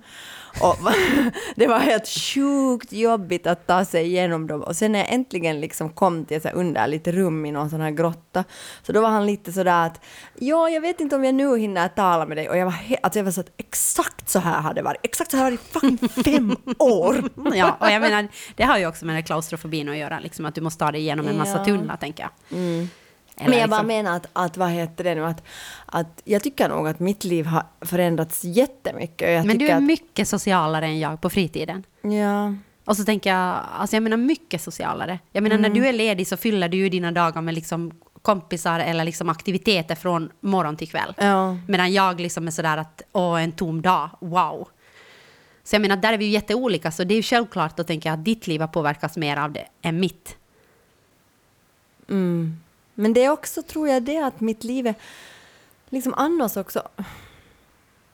B: Och det var helt sjukt jobbigt att ta sig igenom dem. Och sen när jag äntligen liksom kom till ett underligt rum i någon sån här grotta, så då var han lite sådär att ja, jag vet inte om jag nu hinner tala med dig. Och jag var, he- alltså jag var så att exakt så här hade det varit. Exakt så här har det varit i fem år.
C: Ja, och jag menar, det har ju också med klaustrofobin att göra, liksom att du måste ta dig igenom en massa
B: Ja.
C: tunnlar, tänker jag. Eller
B: Men jag bara
C: liksom-
B: menar att, att vad heter det nu, att, att jag tycker nog att mitt liv har förändrats jättemycket. Jag
C: Men du är mycket socialare än jag på fritiden.
B: Ja,
C: Och så tänker jag, alltså jag menar mycket socialare. Jag menar
B: Mm.
C: när du är ledig så fyller du ju dina dagar med liksom kompisar eller liksom aktiviteter från morgon till kväll.
B: ja.
C: Medan jag liksom är sådär att, åh en tom dag, wow. Så jag menar, där är vi ju jätteolika, så det är ju självklart att tänka att ditt liv har påverkats mer av det än mitt.
B: Mm. Men det är också, tror jag, det att mitt liv är liksom annars också...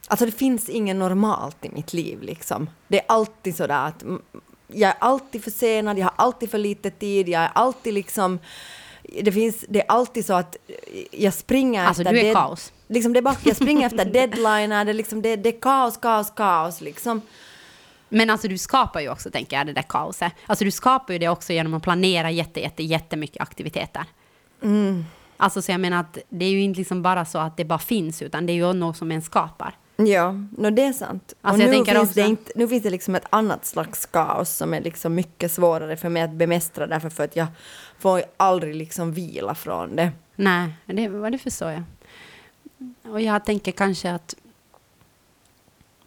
B: Alltså det finns ingen normalt i mitt liv liksom. Det är alltid sådär att mm, jag är alltid försenad, jag har alltid för lite tid, jag är alltid liksom... Det, finns, det är alltid så att jag springer
C: Alltså,
B: efter...
C: du är kaos.
B: Liksom det är bara, jag springer efter deadliner, det är, liksom, det, det är kaos, kaos, kaos liksom.
C: Men alltså du skapar ju också, tänker jag, det där kaoset. Alltså du skapar ju det också genom att planera jätte, jätte, jättemycket aktiviteter.
B: Mm.
C: Alltså så jag menar att det är ju inte liksom bara så att det bara finns, utan det är ju något som en skapar.
B: Ja, no, det är sant.
C: Alltså,
B: och nu, finns
C: också-
B: det inte, nu finns det liksom ett annat slags kaos som är liksom mycket svårare för mig att bemästra därför för att jag får aldrig liksom vila från det.
C: Nej, det, det förstår jag. Och jag tänker kanske att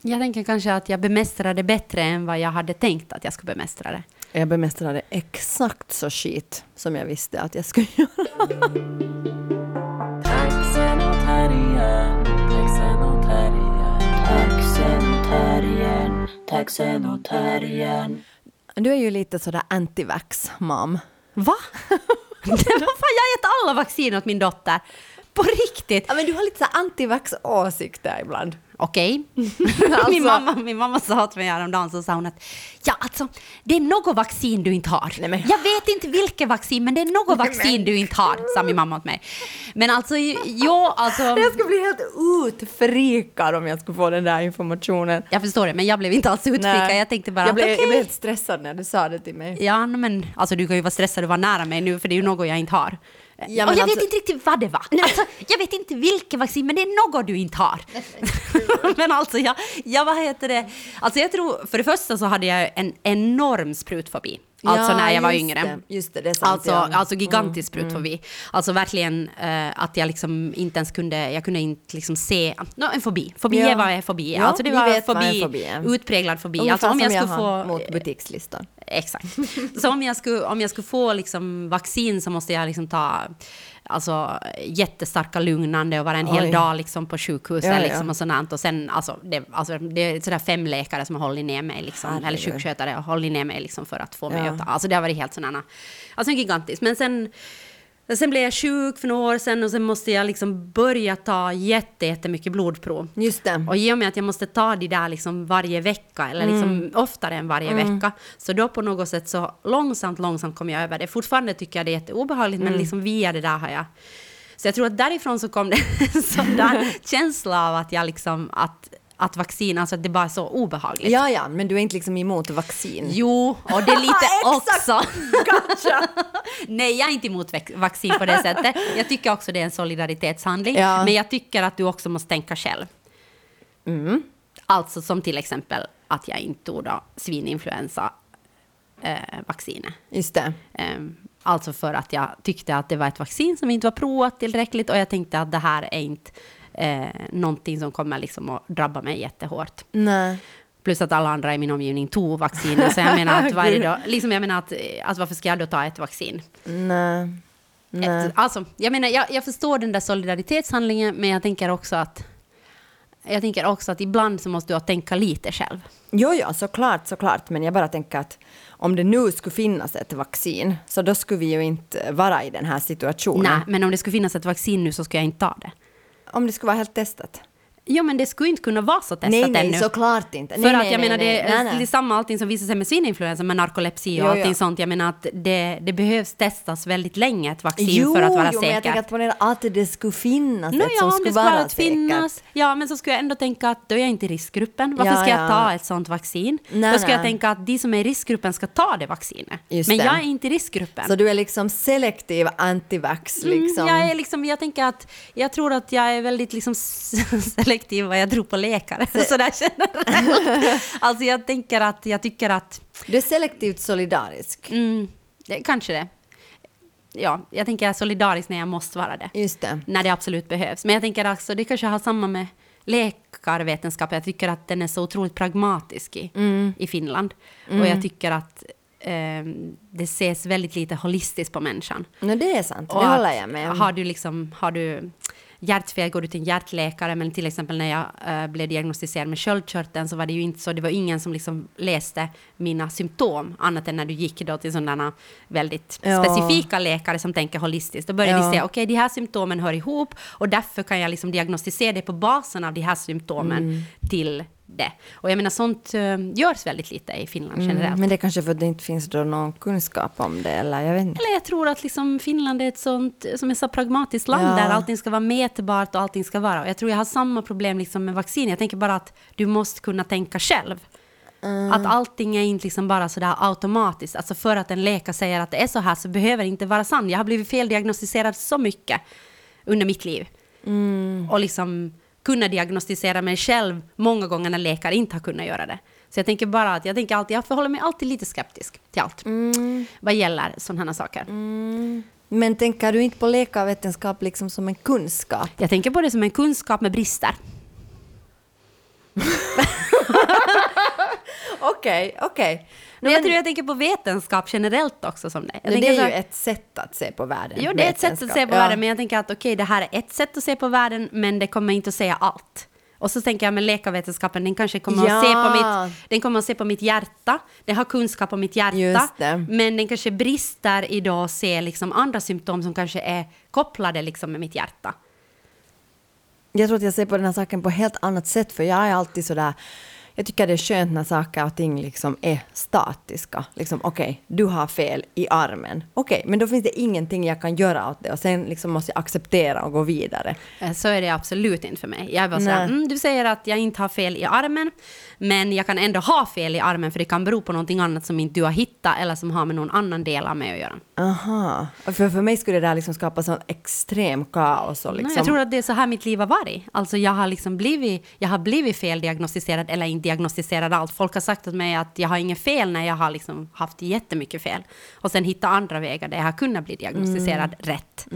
C: jag tänker kanske att jag bemästrar det bättre än vad jag hade tänkt att jag skulle bemästra det.
B: Jag bemästrade exakt så skit som jag visste att jag skulle göra. Du är ju lite sådär anti-vax, mam.
C: Va? Det var fan, jag har gett alla vaccin åt min dotter. På riktigt.
B: Ja, men du har lite anti-vax-åsikter ibland.
C: Okej.
B: Alltså-
C: min, mamma, min mamma sa till mig häromdagen så sa hon att ja, alltså, det är något vaccin du inte har.
B: Nej, men-
C: Jag vet inte vilket vaccin, men det är något vaccin du inte har, sa min mamma åt mig. Men alltså, ja, alltså...
B: Jag skulle bli helt utfrikad om jag skulle få den där informationen.
C: Jag förstår det, men jag blev inte alls utflikad. Jag tänkte bara
B: jag blev,
C: att
B: jag blev helt stressad när du sa det till mig.
C: Ja, men alltså du kan ju vara stressad och vara nära mig nu, för det är ju något jag inte har.
B: Ja,
C: och jag
B: alltså-
C: vet inte riktigt vad det var. Alltså, jag vet inte vilket vaccin, men det är något du inte har. men alltså, jag, jag, vad heter det? Alltså jag tror, för det första så hade jag en enorm sprutfobi. Alltså
B: Ja,
C: när jag var yngre.
B: det. Just det, det är sant,
C: Alltså,
B: ja.
C: alltså gigantisk sprutfobi. Alltså verkligen eh, att jag liksom inte ens kunde, jag kunde inte liksom se, no, en fobi. Fobi
B: Ja.
C: är vad är fobi.
B: Ja,
C: alltså det var
B: en
C: fobi,
B: fobi är.
C: utpräglad fobi.
B: Ungefär
C: Alltså om jag skulle
B: har
C: få...
B: mot butikslistan.
C: Exakt. Så om jag skulle, om jag skulle få liksom vaccin så måste jag liksom ta alltså, jättestarka lugnande och vara en hel
B: Oj.
C: dag liksom, på sjukhuset
B: Ja, ja.
C: liksom, och sånt. Och sen, alltså, det, alltså, det är sådär fem läkare som har hållit ner mig, liksom, eller sjukskötare har hållit ner mig liksom, för att få mig
B: Ja.
C: att ta. Alltså det har varit helt sådana, alltså gigantiskt. Men sen, sen blev jag sjuk för några år sedan och sen måste jag liksom börja ta jätte, jättemycket blodprov.
B: Just det.
C: Och i och med att jag måste ta de där liksom varje vecka, eller liksom
B: Mm.
C: oftare än varje vecka, så då på något sätt så långsamt, långsamt kom jag över det. Fortfarande tycker jag det är jätteobehagligt,
B: Mm.
C: men liksom via det där har jag... Så jag tror att därifrån så kom det en sån där känsla av att jag liksom, att, att vaccin, alltså att det bara är så obehagligt.
B: Ja, ja, men du är inte liksom emot vaccin.
C: Jo, och det är lite också... Nej, jag är inte emot vac- vaccin på det sättet. Jag tycker också det är en solidaritetshandling.
B: Ja.
C: Men jag tycker att du också måste tänka själv.
B: Mm.
C: Alltså som till exempel att jag inte tog då svininfluensa eh, vaccinet.
B: Just det.
C: Ehm, Alltså för att jag tyckte att det var ett vaccin som inte var provat tillräckligt och jag tänkte att det här är inte eh, någonting som kommer liksom att drabba mig jättehårt.
B: Nej.
C: Plus att alla andra i min omgivning tog vaccinet, så jag menar att, det då? Liksom jag menar att, eh, alltså varför ska jag då ta ett vaccin?
B: Nej. Nej.
C: Ett, alltså, jag menar, jag, jag förstår den där solidaritetshandlingen, men jag tänker också att jag tänker också att ibland så måste du tänka lite själv.
B: Jo, ja, såklart, såklart. Men jag bara tänker att om det nu skulle finnas ett vaccin, så då skulle vi ju inte vara i den här situationen.
C: Nej, men om det skulle finnas ett vaccin nu så skulle jag inte ta det.
B: Om det skulle vara helt testat.
C: Ja, men det skulle inte kunna vara så testat
B: nej, nej,
C: ännu.
B: såklart inte.
C: För
B: nej,
C: att
B: nej,
C: jag
B: nej,
C: menar,
B: nej,
C: det,
B: nej, nej.
C: är samma allting som visar sig med svininfluensa, med narkolepsi och
B: Jo,
C: allting
B: ja.
C: sånt. Jag menar att det, det behövs testas väldigt länge, ett vaccin,
B: Jo,
C: för att vara
B: jo, men jag tänker att ponera att det skulle finnas
C: Nå
B: ett
C: ja,
B: som
C: om
B: skulle
C: skulle
B: vara säkert.
C: finnas. Ja, men så skulle jag ändå tänka att då är jag inte i riskgruppen. Varför
B: Ja,
C: ska jag
B: ja.
C: ta ett sånt vaccin?
B: Nej,
C: då ska jag
B: nej.
C: tänka att de som är i riskgruppen ska ta det vaccinet.
B: Just
C: men
B: det.
C: jag är inte i riskgruppen.
B: Så du är liksom selektiv antivax liksom?
C: Mm, jag, är liksom, jag tänker att jag tror att jag är väldigt liksom selektiv vad jag tror på läkare. Sådär generellt. alltså jag tänker att jag tycker att,
B: Du är selektivt solidarisk.
C: mm, det, kanske det. Ja, jag tänker jag är solidarisk när jag måste vara det.
B: Just det.
C: När det absolut behövs. Men jag tänker också, det kanske har samma med läkarvetenskap. Jag tycker att den är så otroligt pragmatisk i,
B: Mm.
C: i Finland. Och jag tycker att eh, det ses väldigt lite holistiskt på människan.
B: No, det är sant,
C: Och
B: det håller jag med om.
C: Har du, liksom, har du hjärtfel går du till en hjärtläkare, men till exempel när jag eh, blev diagnostiserad med sköldkörteln så var det ju inte så, det var ingen som liksom läste mina symptom, annat än när du gick då till sådana väldigt
B: Ja.
C: specifika läkare som tänker holistiskt. Då började
B: Ja.
C: de säga, okej, de här symptomen hör ihop och därför kan jag liksom diagnostisera det på basen av de här symptomen
B: Mm.
C: till det. Och jag menar, sånt eh, görs väldigt lite i Finland generellt.
B: Mm, men det är kanske för att det inte finns då någon kunskap om det, eller jag vet inte.
C: Eller jag tror att liksom Finland är ett sånt, som är så pragmatiskt land
B: Ja.
C: där allting ska vara mätbart och allting ska vara. Och jag tror jag har samma problem liksom med vaccin. Jag tänker bara att du måste kunna tänka själv.
B: Mm.
C: Att allting är inte liksom bara sådär automatiskt. Alltså för att en läkare säger att det är så här så behöver det inte vara sant. Jag har blivit feldiagnostiserad så mycket under mitt liv.
B: Mm.
C: Och liksom kunna diagnostisera mig själv många gånger när läkare inte har kunnat göra det. Så jag tänker bara att jag tänker alltid, jag förhåller mig alltid lite skeptisk till allt.
B: Mm.
C: Vad gäller sådana saker.
B: Men tänker du inte på läkarvetenskap liksom som en kunskap?
C: Jag tänker på det som en kunskap med brister.
B: Okej, okej.
C: Men jag tror jag tänker på vetenskap generellt också som det.
B: Det
C: så
B: är
C: här-
B: ju ett sätt att se på världen.
C: Jo, det är ett sätt att se på
B: Ja.
C: världen, men jag tänker att okej, det här är ett sätt att se på världen, men det kommer inte att säga allt. Och så tänker jag med läkarvetenskapen, den kanske kommer
B: Ja.
C: att se på mitt, den kommer att se på mitt hjärta, den har kunskap om mitt hjärta, men den kanske brister i att se liksom andra symptom som kanske är kopplade liksom med mitt hjärta.
B: Jag tror att jag ser på den här saken på helt annat sätt, för jag är alltid sådär jag tycker det är skönt när saker och ting liksom är statiska. Liksom, okej, du har fel i armen. Okej, men då finns det ingenting jag kan göra åt det och sen liksom måste jag acceptera och gå vidare.
C: Eh, Så är det absolut inte för mig. Jag är bara såhär,
B: Nej.
C: mm, du säger att jag inte har fel i armen, men jag kan ändå ha fel i armen för det kan bero på någonting annat som inte du har hittat eller som har med någon annan del av mig att göra.
B: Aha. För, för mig skulle det där liksom skapa sån extrem kaos och liksom...
C: Nej, jag tror att det är så här mitt liv har varit. Alltså jag har liksom blivit, jag har blivit feldiagnostiserad eller inte diagnostiserad allt. Folk har sagt åt mig att jag har inget fel när jag har liksom haft jättemycket fel. Och sen hitta andra vägar där jag har kunnat bli diagnostiserad rätt.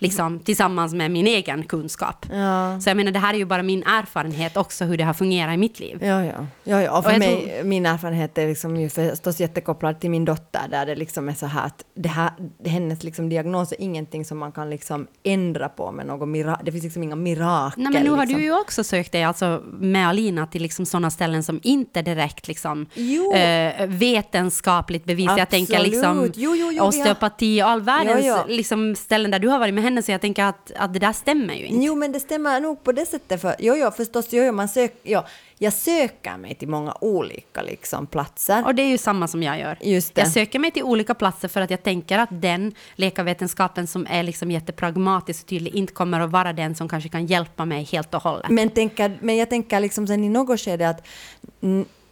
C: Liksom tillsammans med min egen kunskap.
B: Ja.
C: Så jag menar, det här är ju bara min erfarenhet också hur det har fungerat i mitt liv.
B: Ja, ja. ja, ja. För mig, min erfarenhet är liksom ju förstås jättekopplad till min dotter, där det liksom är så här att det här, hennes liksom diagnos är ingenting som man kan liksom ändra på med något mirakel. Det finns liksom inga mirakel.
C: Nej, men nu har
B: liksom.
C: du ju också sökt dig alltså, med Alina till liksom sådana ställen som inte direkt liksom, eh, vetenskapligt bevisat. Jag tänker liksom.
B: Jo, jo, jo,
C: osteopati och all världens. Liksom, ställen där du har varit med henne, så jag tänker att, att det där stämmer ju inte.
B: Jo, men det stämmer nog på det sättet. För, jo, jo, förstås, jo, jo, man sök, jo, jag söker mig till många olika liksom, platser.
C: Och det är ju samma som jag gör.
B: Just det.
C: Jag söker mig till olika platser för att jag tänker att den läkarvetenskapen som är liksom jättepragmatisk och tydlig inte kommer att vara den som kanske kan hjälpa mig helt och hållet.
B: Men, tänker, men jag tänker liksom sen i något skede att,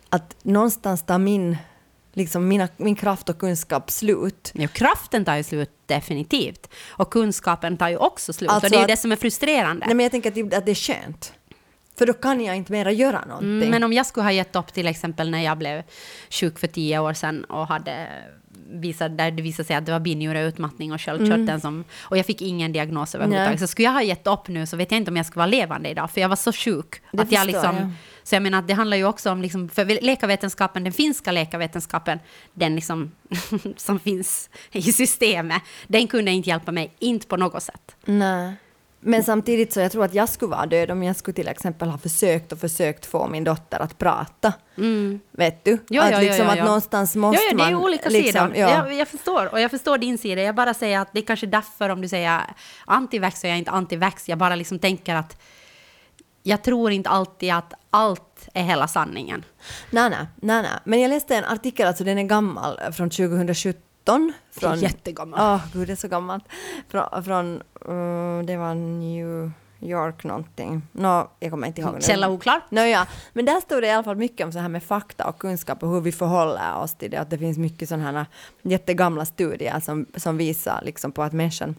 B: att någonstans tar min, liksom mina, min kraft och kunskap slut.
C: Jo, kraften tar ju slut definitivt. Och kunskapen tar ju också slut.
B: Alltså
C: och det är ju
B: att-
C: det som är frustrerande.
B: Nej, men jag tänker att det, att det är skönt. För då kan jag inte mera göra någonting.
C: Mm, men om jag skulle ha gett upp till exempel när jag blev sjuk för tio år sedan och hade visade, där det visade sig att det var binjureutmattning och sköldkörteln som... Och jag fick ingen diagnos överhuvudtaget.
B: Nej.
C: Så skulle jag ha gett upp nu så vet jag inte om jag skulle vara levande idag, för jag var så sjuk.
B: Det
C: att jag liksom,
B: jag.
C: Så jag menar att det handlar ju också om, liksom, för läkarvetenskapen, den finska läkarvetenskapen, den liksom, som finns i systemet, den kunde inte hjälpa mig, inte på något sätt.
B: Nej. Men samtidigt så jag tror att jag skulle vara död om jag skulle till exempel ha försökt och försökt få min dotter att prata. Vet du?
C: Mm. Ja,
B: att
C: ja,
B: liksom
C: ja,
B: att någonstans måste
C: ja, ja, det är ju
B: man...
C: olika
B: liksom,
C: sidor.
B: Ja.
C: Jag, jag förstår, och jag förstår din sida. Jag bara säger att det är kanske därför om du säger antivax så är jag inte antivax. Jag bara liksom tänker att jag tror inte alltid att allt är hela sanningen.
B: Nej, nej, nej, nej. Men jag läste en artikel, alltså den är gammal, eh, från 2017. Från,
C: Jättegammal.
B: Åh, gud, det är så gammalt. Från, från eh, det var New York någonting. Nå, jag kommer inte ihåg nu.
C: Källa oklar.
B: Nå, ja. Men där står det i alla fall mycket om så här med fakta och kunskap och hur vi förhåller oss till det. Att det finns mycket sådana här jättegamla studier som, som visar liksom på att människan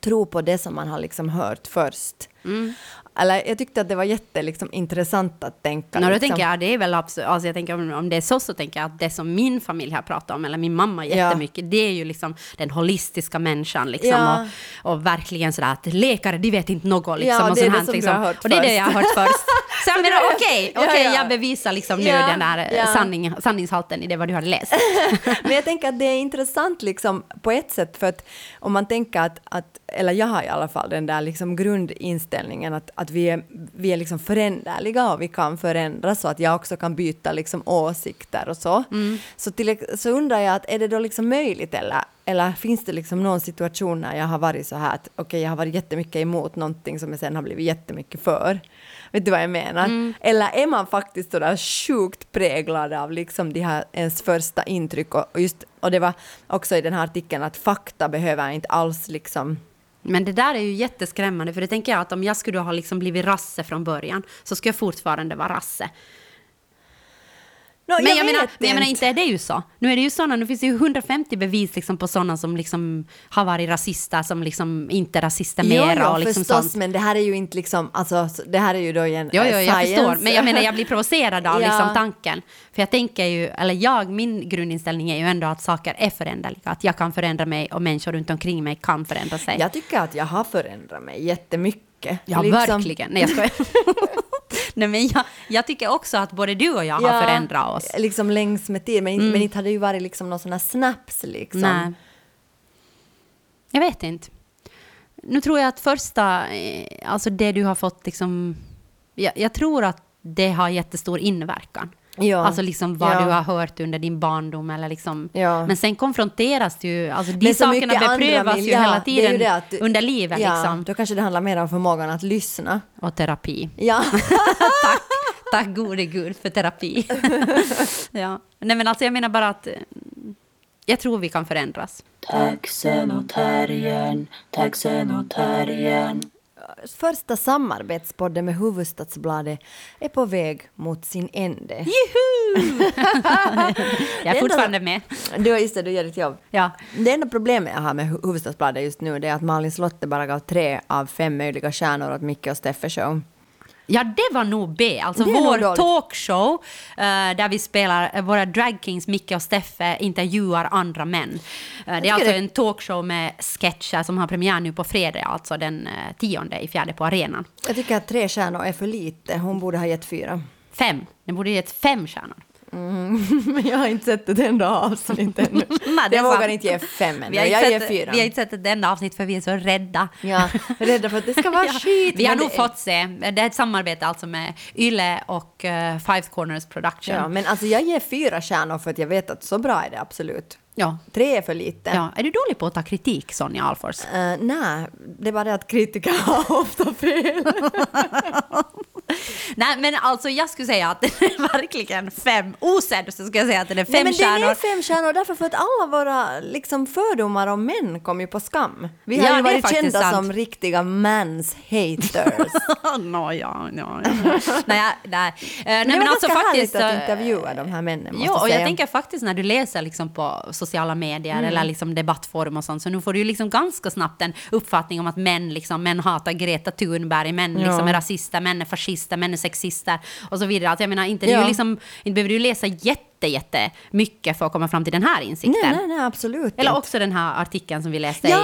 B: tror på det som man har liksom hört först.
C: Mm.
B: Eller jag tyckte att det var jätte liksom, intressant att tänka.
C: Då
B: liksom.
C: tänker jag, det är väl absolut, alltså jag tänker om, det är så, så tänker jag att det som min familj har pratat om, eller min mamma
B: Ja.
C: jättemycket, det är ju liksom den holistiska människan liksom,
B: Ja.
C: och, och verkligen sådär att läkare, de vet inte något liksom.
B: Ja,
C: och
B: det är det
C: här,
B: som du
C: liksom.
B: har hört
C: Och det är det jag har hört först. Så jag menar, okej,
B: Ja,
C: okej,
B: ja.
C: jag bevisar liksom nu
B: Ja,
C: den där
B: ja.
C: sanning, sanningshalten i det vad du har läst.
B: Men jag tänker att det är intressant liksom på ett sätt för att om man tänker att, att eller jag har i alla fall den där liksom grundinställningen att, att vi är, vi är liksom föränderliga och vi kan förändras så att jag också kan byta liksom åsikter och så. Så, till, så undrar jag att är det då liksom möjligt eller, eller finns det liksom någon situation när jag har varit så här att okej jag har varit jättemycket emot någonting som jag sen har blivit jättemycket för. Vet du vad jag menar? Eller är man faktiskt sådär sjukt präglad av liksom de här ens första intryck och, och just, och det var också i den här artikeln att fakta behöver inte alls liksom
C: men det där är ju jätteskrämmande, för det tänker jag att om jag skulle ha liksom blivit rasse från början, så skulle jag fortfarande vara rasse.
B: Nå,
C: Men jag, menar,
B: vet
C: men jag menar, inte är det ju så. Nu är det ju såna, nu finns det ju 150 bevis liksom på sådana som liksom har varit rasister, som liksom inte är rasister
B: Jo,
C: mera
B: jo,
C: och liksom
B: förstås,
C: sånt.
B: men det här är ju inte liksom, alltså det här är ju då en
C: Jo,
B: eh,
C: jo, jag
B: science.
C: förstår. Men jag menar, jag blir provocerad av
B: Ja.
C: liksom tanken. För jag tänker ju, eller jag, min grundinställning är ju ändå att saker är föränderliga. Att jag kan förändra mig och människor runt omkring mig kan förändra sig.
B: Jag tycker att jag har förändrat mig jättemycket.
C: Ja,
B: Liksom-
C: verkligen. Nej, jag skojar. Nej, men jag, jag tycker också att både du och jag har förändrat oss.
B: Liksom längs med tid, men, inte- men inte hade ju varit liksom någon sån här snaps liksom.
C: Nej. Jag vet inte. Nu tror jag att första, eh, alltså det du har fått liksom, jag, jag tror att det har jättestor inverkan.
B: Ja.
C: Alltså liksom vad
B: Ja.
C: du har hört under din barndom eller liksom.
B: Ja.
C: Men sen konfronteras du ju, alltså de sakerna beprövas ju
B: ja,
C: hela
B: det är
C: tiden
B: ju det att du-
C: under livet
B: ja,
C: liksom.
B: Då kanske det handlar mer om förmågan att lyssna.
C: Och terapi.
B: Ja.
C: Tack, tack gode gud för terapi. ja. Nej men alltså jag menar bara att eh, jag tror vi kan förändras.
A: Taxen och terriern, taxen och terriern.
B: Första samarbetspodden med Huvudstadsbladet är på väg mot sin ände.
C: Juhu! jag är fortfarande med.
B: Du, just det, du gör ditt jobb.
C: Ja.
B: Det enda problemet jag har med Hu- Hufvudstadsbladet just nu är att Malin Slotte bara gav tre av fem möjliga stjärnor åt Micke och Steffe show.
C: Ja, det var nog B. Alltså vår talkshow eh, där vi spelar, eh, våra dragkings Micke och Steffe intervjuar andra män. Eh, det är alltså
B: det-
C: en talkshow med sketcher som har premiär nu på fredag, alltså den eh, tionde i fjärde på arenan.
B: Jag tycker att tre stjärnor är för lite. Hon borde ha gett fyra.
C: Fem. Den borde gett fem stjärnor.
B: Men jag har inte sett ett enda avsnitt ännu.
C: Nej,
B: jag vågar inte ge fem ännu. Jag ger
C: sett,
B: fyra.
C: vi har inte sett ett enda avsnitt för vi är så rädda.
B: Ja, rädda för att det ska vara
C: Ja,
B: skit.
C: Vi har nog
B: det-
C: fått se. Det är ett samarbete alltså med Yle och eh, Five Corners Production.
B: Ja, men alltså jag ger fyra stjärnor för att jag vet att så bra är det absolut.
C: Ja.
B: Tre är för lite.
C: Ja. Är du dålig på att ta kritik, Sonja Alfors?
B: Eh, nej, det är bara det att kritiker har ofta fel.
C: Nej, men alltså jag skulle säga att den är verkligen fem. Osedd så skulle jag säga att den är fem
B: Nej, men
C: stjärnor.
B: den är fem stjärnor därför för att alla våra liksom, fördomar om män kom ju på skam. Vi
C: Ja,
B: har
C: det
B: ju varit kända
C: sant.
B: som riktiga mans haters.
C: Nå, ja, ja, ja. nej, nej. Eh, nej,
B: men det var
C: alltså faktiskt...
B: härligt att
C: eh,
B: intervjua de här männen, måste
C: Ja, och
B: säga.
C: jag tänker faktiskt när du läser liksom på sociala medier
B: Mm.
C: eller liksom debattforum och sånt, så nu får du ju liksom ganska snabbt en uppfattning om att män, liksom, män hatar Greta Thunberg, män liksom är rasister, män är fascister, feminister, män är sexister och så vidare. Alltså jag menar, inte, det är
B: Ja.
C: ju liksom, inte behöver du läsa jätte, jätte mycket för att komma fram till den här insikten.
B: Nej, nej, nej, absolut
C: Eller också den här artikeln som vi läste
B: Ja!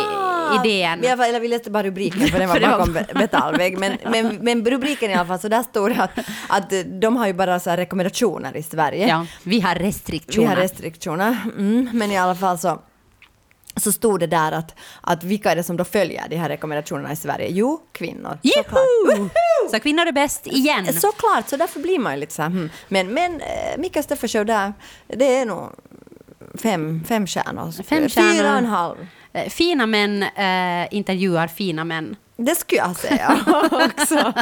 C: i, i DN.
B: Jag, eller vi läste bara rubriken för den var
C: det
B: bakom be- metallvägg. Men, men, men rubriken i alla fall, så där står det att, att de har ju bara så rekommendationer i Sverige.
C: Ja, vi har
B: Vi
C: restriktioner.
B: har restriktioner, mm, men i alla fall så, så stod det där att, att vilka är det som då följer de här rekommendationerna i Sverige? Jo, kvinnor.
C: Juhu! Så kvinnor är bäst igen.
B: Såklart, så därför blir man ju lite så här, hmm. Men, men eh, Mika Steffers där, det är nog fem, fem stjärnor.
C: Fem stjärnor.
B: Fyra och en halv.
C: Eh, Fina män eh, intervjuar fina män.
B: Det skulle jag säga också.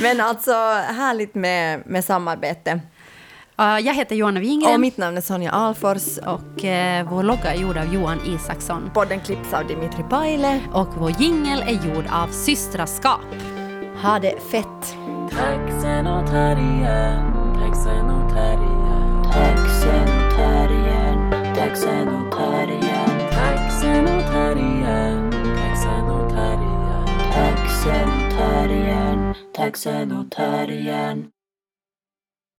B: Men alltså härligt med, med samarbete.
C: Jag heter Johanna Wingren
B: Och mitt namn är Sonja Alfors.
C: och eh, vår logga är gjord av Johan Isaksson.
B: Podden klipps av Dimitri Paile.
C: Och vår jingel är gjord av Systraskap.
B: Ha det fett!
A: Taxen och terriern, taxen och terriern, taxen och terriern, taxen och terriern, taxen och terriern, taxen och terriern, taxen och terriern, taxen och terriern.